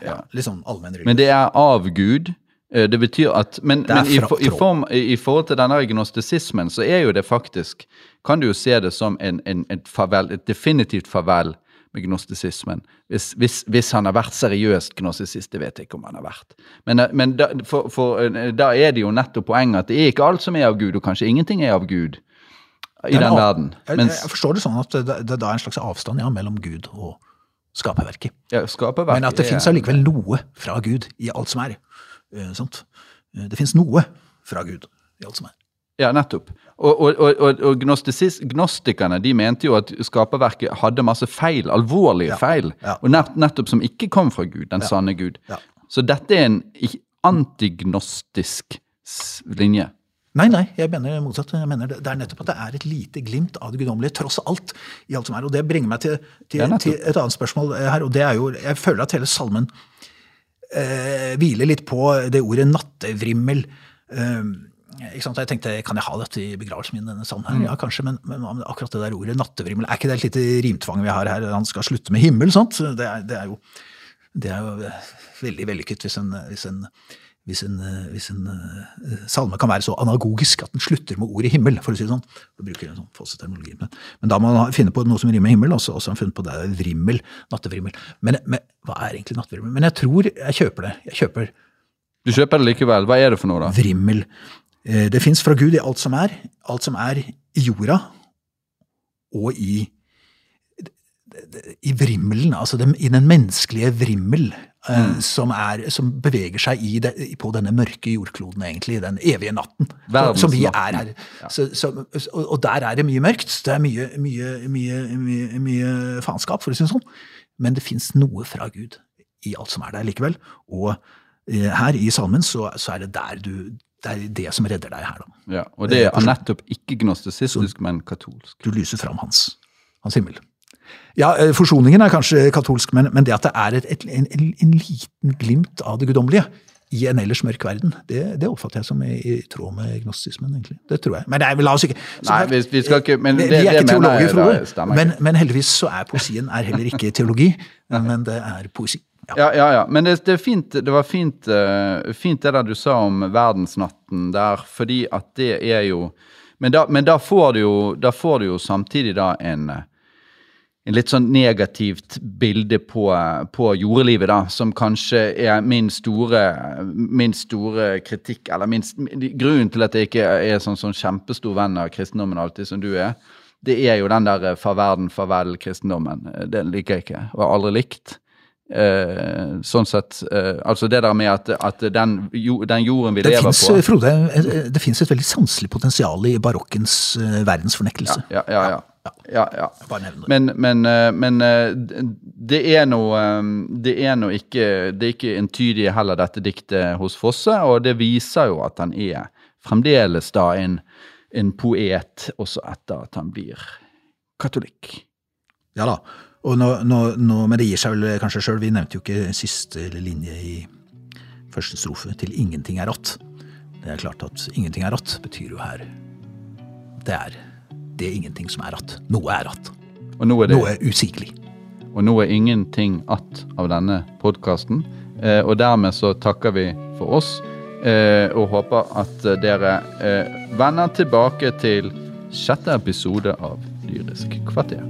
ja, litt sånn allmenn religion. Men det er av Gud. Eh, Det betyr at Men, men i, for, i, form, i, forhold til denne agnostisismen, så er jo det faktisk Kan du jo se det som en, en, et, farvel, et definitivt farvel med gnostisismen. Hvis, hvis, hvis han har vært seriøst gnostisist, det vet jeg ikke om han har vært. Men, eh, men da, for, for, eh, da er det jo nettopp poenget at det er ikke alt som er av Gud, og kanskje ingenting er av Gud i er den verden. Mens jeg forstår det sånn at det, det er en slags avstand ja, mellom Gud og skaperverket. ja, skaperverket Men at det ja, fins allikevel noe fra Gud i alt som er. Eh, sant? Eh, Det fins noe fra Gud i alt som er. Ja, nettopp. Og, og, og, og, gnostikerne de mente jo at skaperverket hadde masse feil, alvorlige Ja, feil, ja. og nett, nettopp som ikke kom fra Gud, den sanne Gud. Ja. Så dette er en antignostisk linje. Nei, nei, jeg mener motsatt. Jeg mener det, det er nettopp at det er et lite glimt av det guddommelige, tross alt, i alt som er. Og det bringer meg til, til, til et annet spørsmål her, og det er jo Jeg føler at hele salmen eh, hviler litt på det ordet nattevrimmel. Eh, ikke sant? Jeg tenkte, Kan jeg ha dette i begravelsen min? denne salmen her? Ja, kanskje, men, men akkurat det der ordet nattevrimmel Er ikke det et lite rimtvang vi har her? Han skal slutte med himmel, sant? Det er, det er, jo, det er jo veldig vellykket hvis en, hvis en, hvis en, hvis en uh, salme kan være så anagogisk at den slutter med ordet himmel, for å si det sånn. Da bruker en sånn falsk terminologi. Men, men, da må man finne på noe som rimer himmel, og så har han funnet på det vrimmel. Nattevrimmel. Men, men, hva er egentlig nattevrimmel? Men jeg tror jeg kjøper det. Jeg kjøper Du kjøper det likevel. Hva er det for noe, da? Vrimmel. Eh, det fins fra Gud i alt som er. Alt som er i jorda og i i vrimmelen, altså i den menneskelige vrimmel, eh, mm. som, er, som, beveger seg det, på denne mørke jordkloden, egentlig, den evige natten. Som vi er her. Ja. Så, så, og, der er det mye mørkt. Det er mye, mye, mye, mye faenskap, for å si det sånn. Men det fins noe fra Gud i alt som er der likevel. Og eh, her i salmen så, så er det der du det er det som redder deg her, da. Ja, Og det er nettopp ikke gnostisistisk, men katolsk. Du lyser fram hans, hans himmel. Ja, eh, forsoningen er kanskje katolsk, men, men det at det er et, et, en, en, liten glimt av det guddommelige i en ellers mørk verden, det, det oppfatter jeg som i, i, tråd med gnostismen, egentlig. Det tror jeg. Men nei, la oss ikke Nei, vi, vi, skal ikke men det, Vi er ikke teologer, Frode. Men, men, heldigvis så er poesien er heller ikke teologi, men det er poesi. Ja, ja, ja. Men det, det, fint, det var fint, uh, fint, det der du sa om verdensnatten der, fordi at det er jo Men da, men da får, du jo, da får du jo samtidig da en en litt sånn negativt bilde på, på, jordelivet, da, som kanskje er min store, min store kritikk, eller min, grunnen til at jeg ikke er sånn, sånn kjempestor venn av kristendommen alltid, som du er, det er jo den der farverden, farvel-kristendommen. Den liker jeg ikke, og har aldri likt. Uh, sånn sett, uh, altså det der med at, at den, jo, den, jorden vi det lever finnes, på Frode, eh, det fins et veldig sanselig potensial i barokkens uh, verdensfornektelse. Ja, ja, ja. ja. Ja, ja. Men, men, men det er noe Det er noe ikke Det er ikke entydig heller, dette diktet hos Fosse, og det viser jo at han er fremdeles da en, en poet, også etter at han blir katolikk. Ja da. Og nå, nå, nå, men det gir seg vel kanskje sjøl. Vi nevnte jo ikke siste linje i første strofe til 'ingenting er rått'. Det er klart at 'ingenting er rått' betyr jo her Det er det er ingenting som er rått. Noe er rått. Noe er det, er usigelig. Og nå er ingenting att av denne podkasten. Eh, og dermed så takker vi for oss, eh, og håper at dere eh, vender tilbake til sjette episode av Lyrisk kvarter.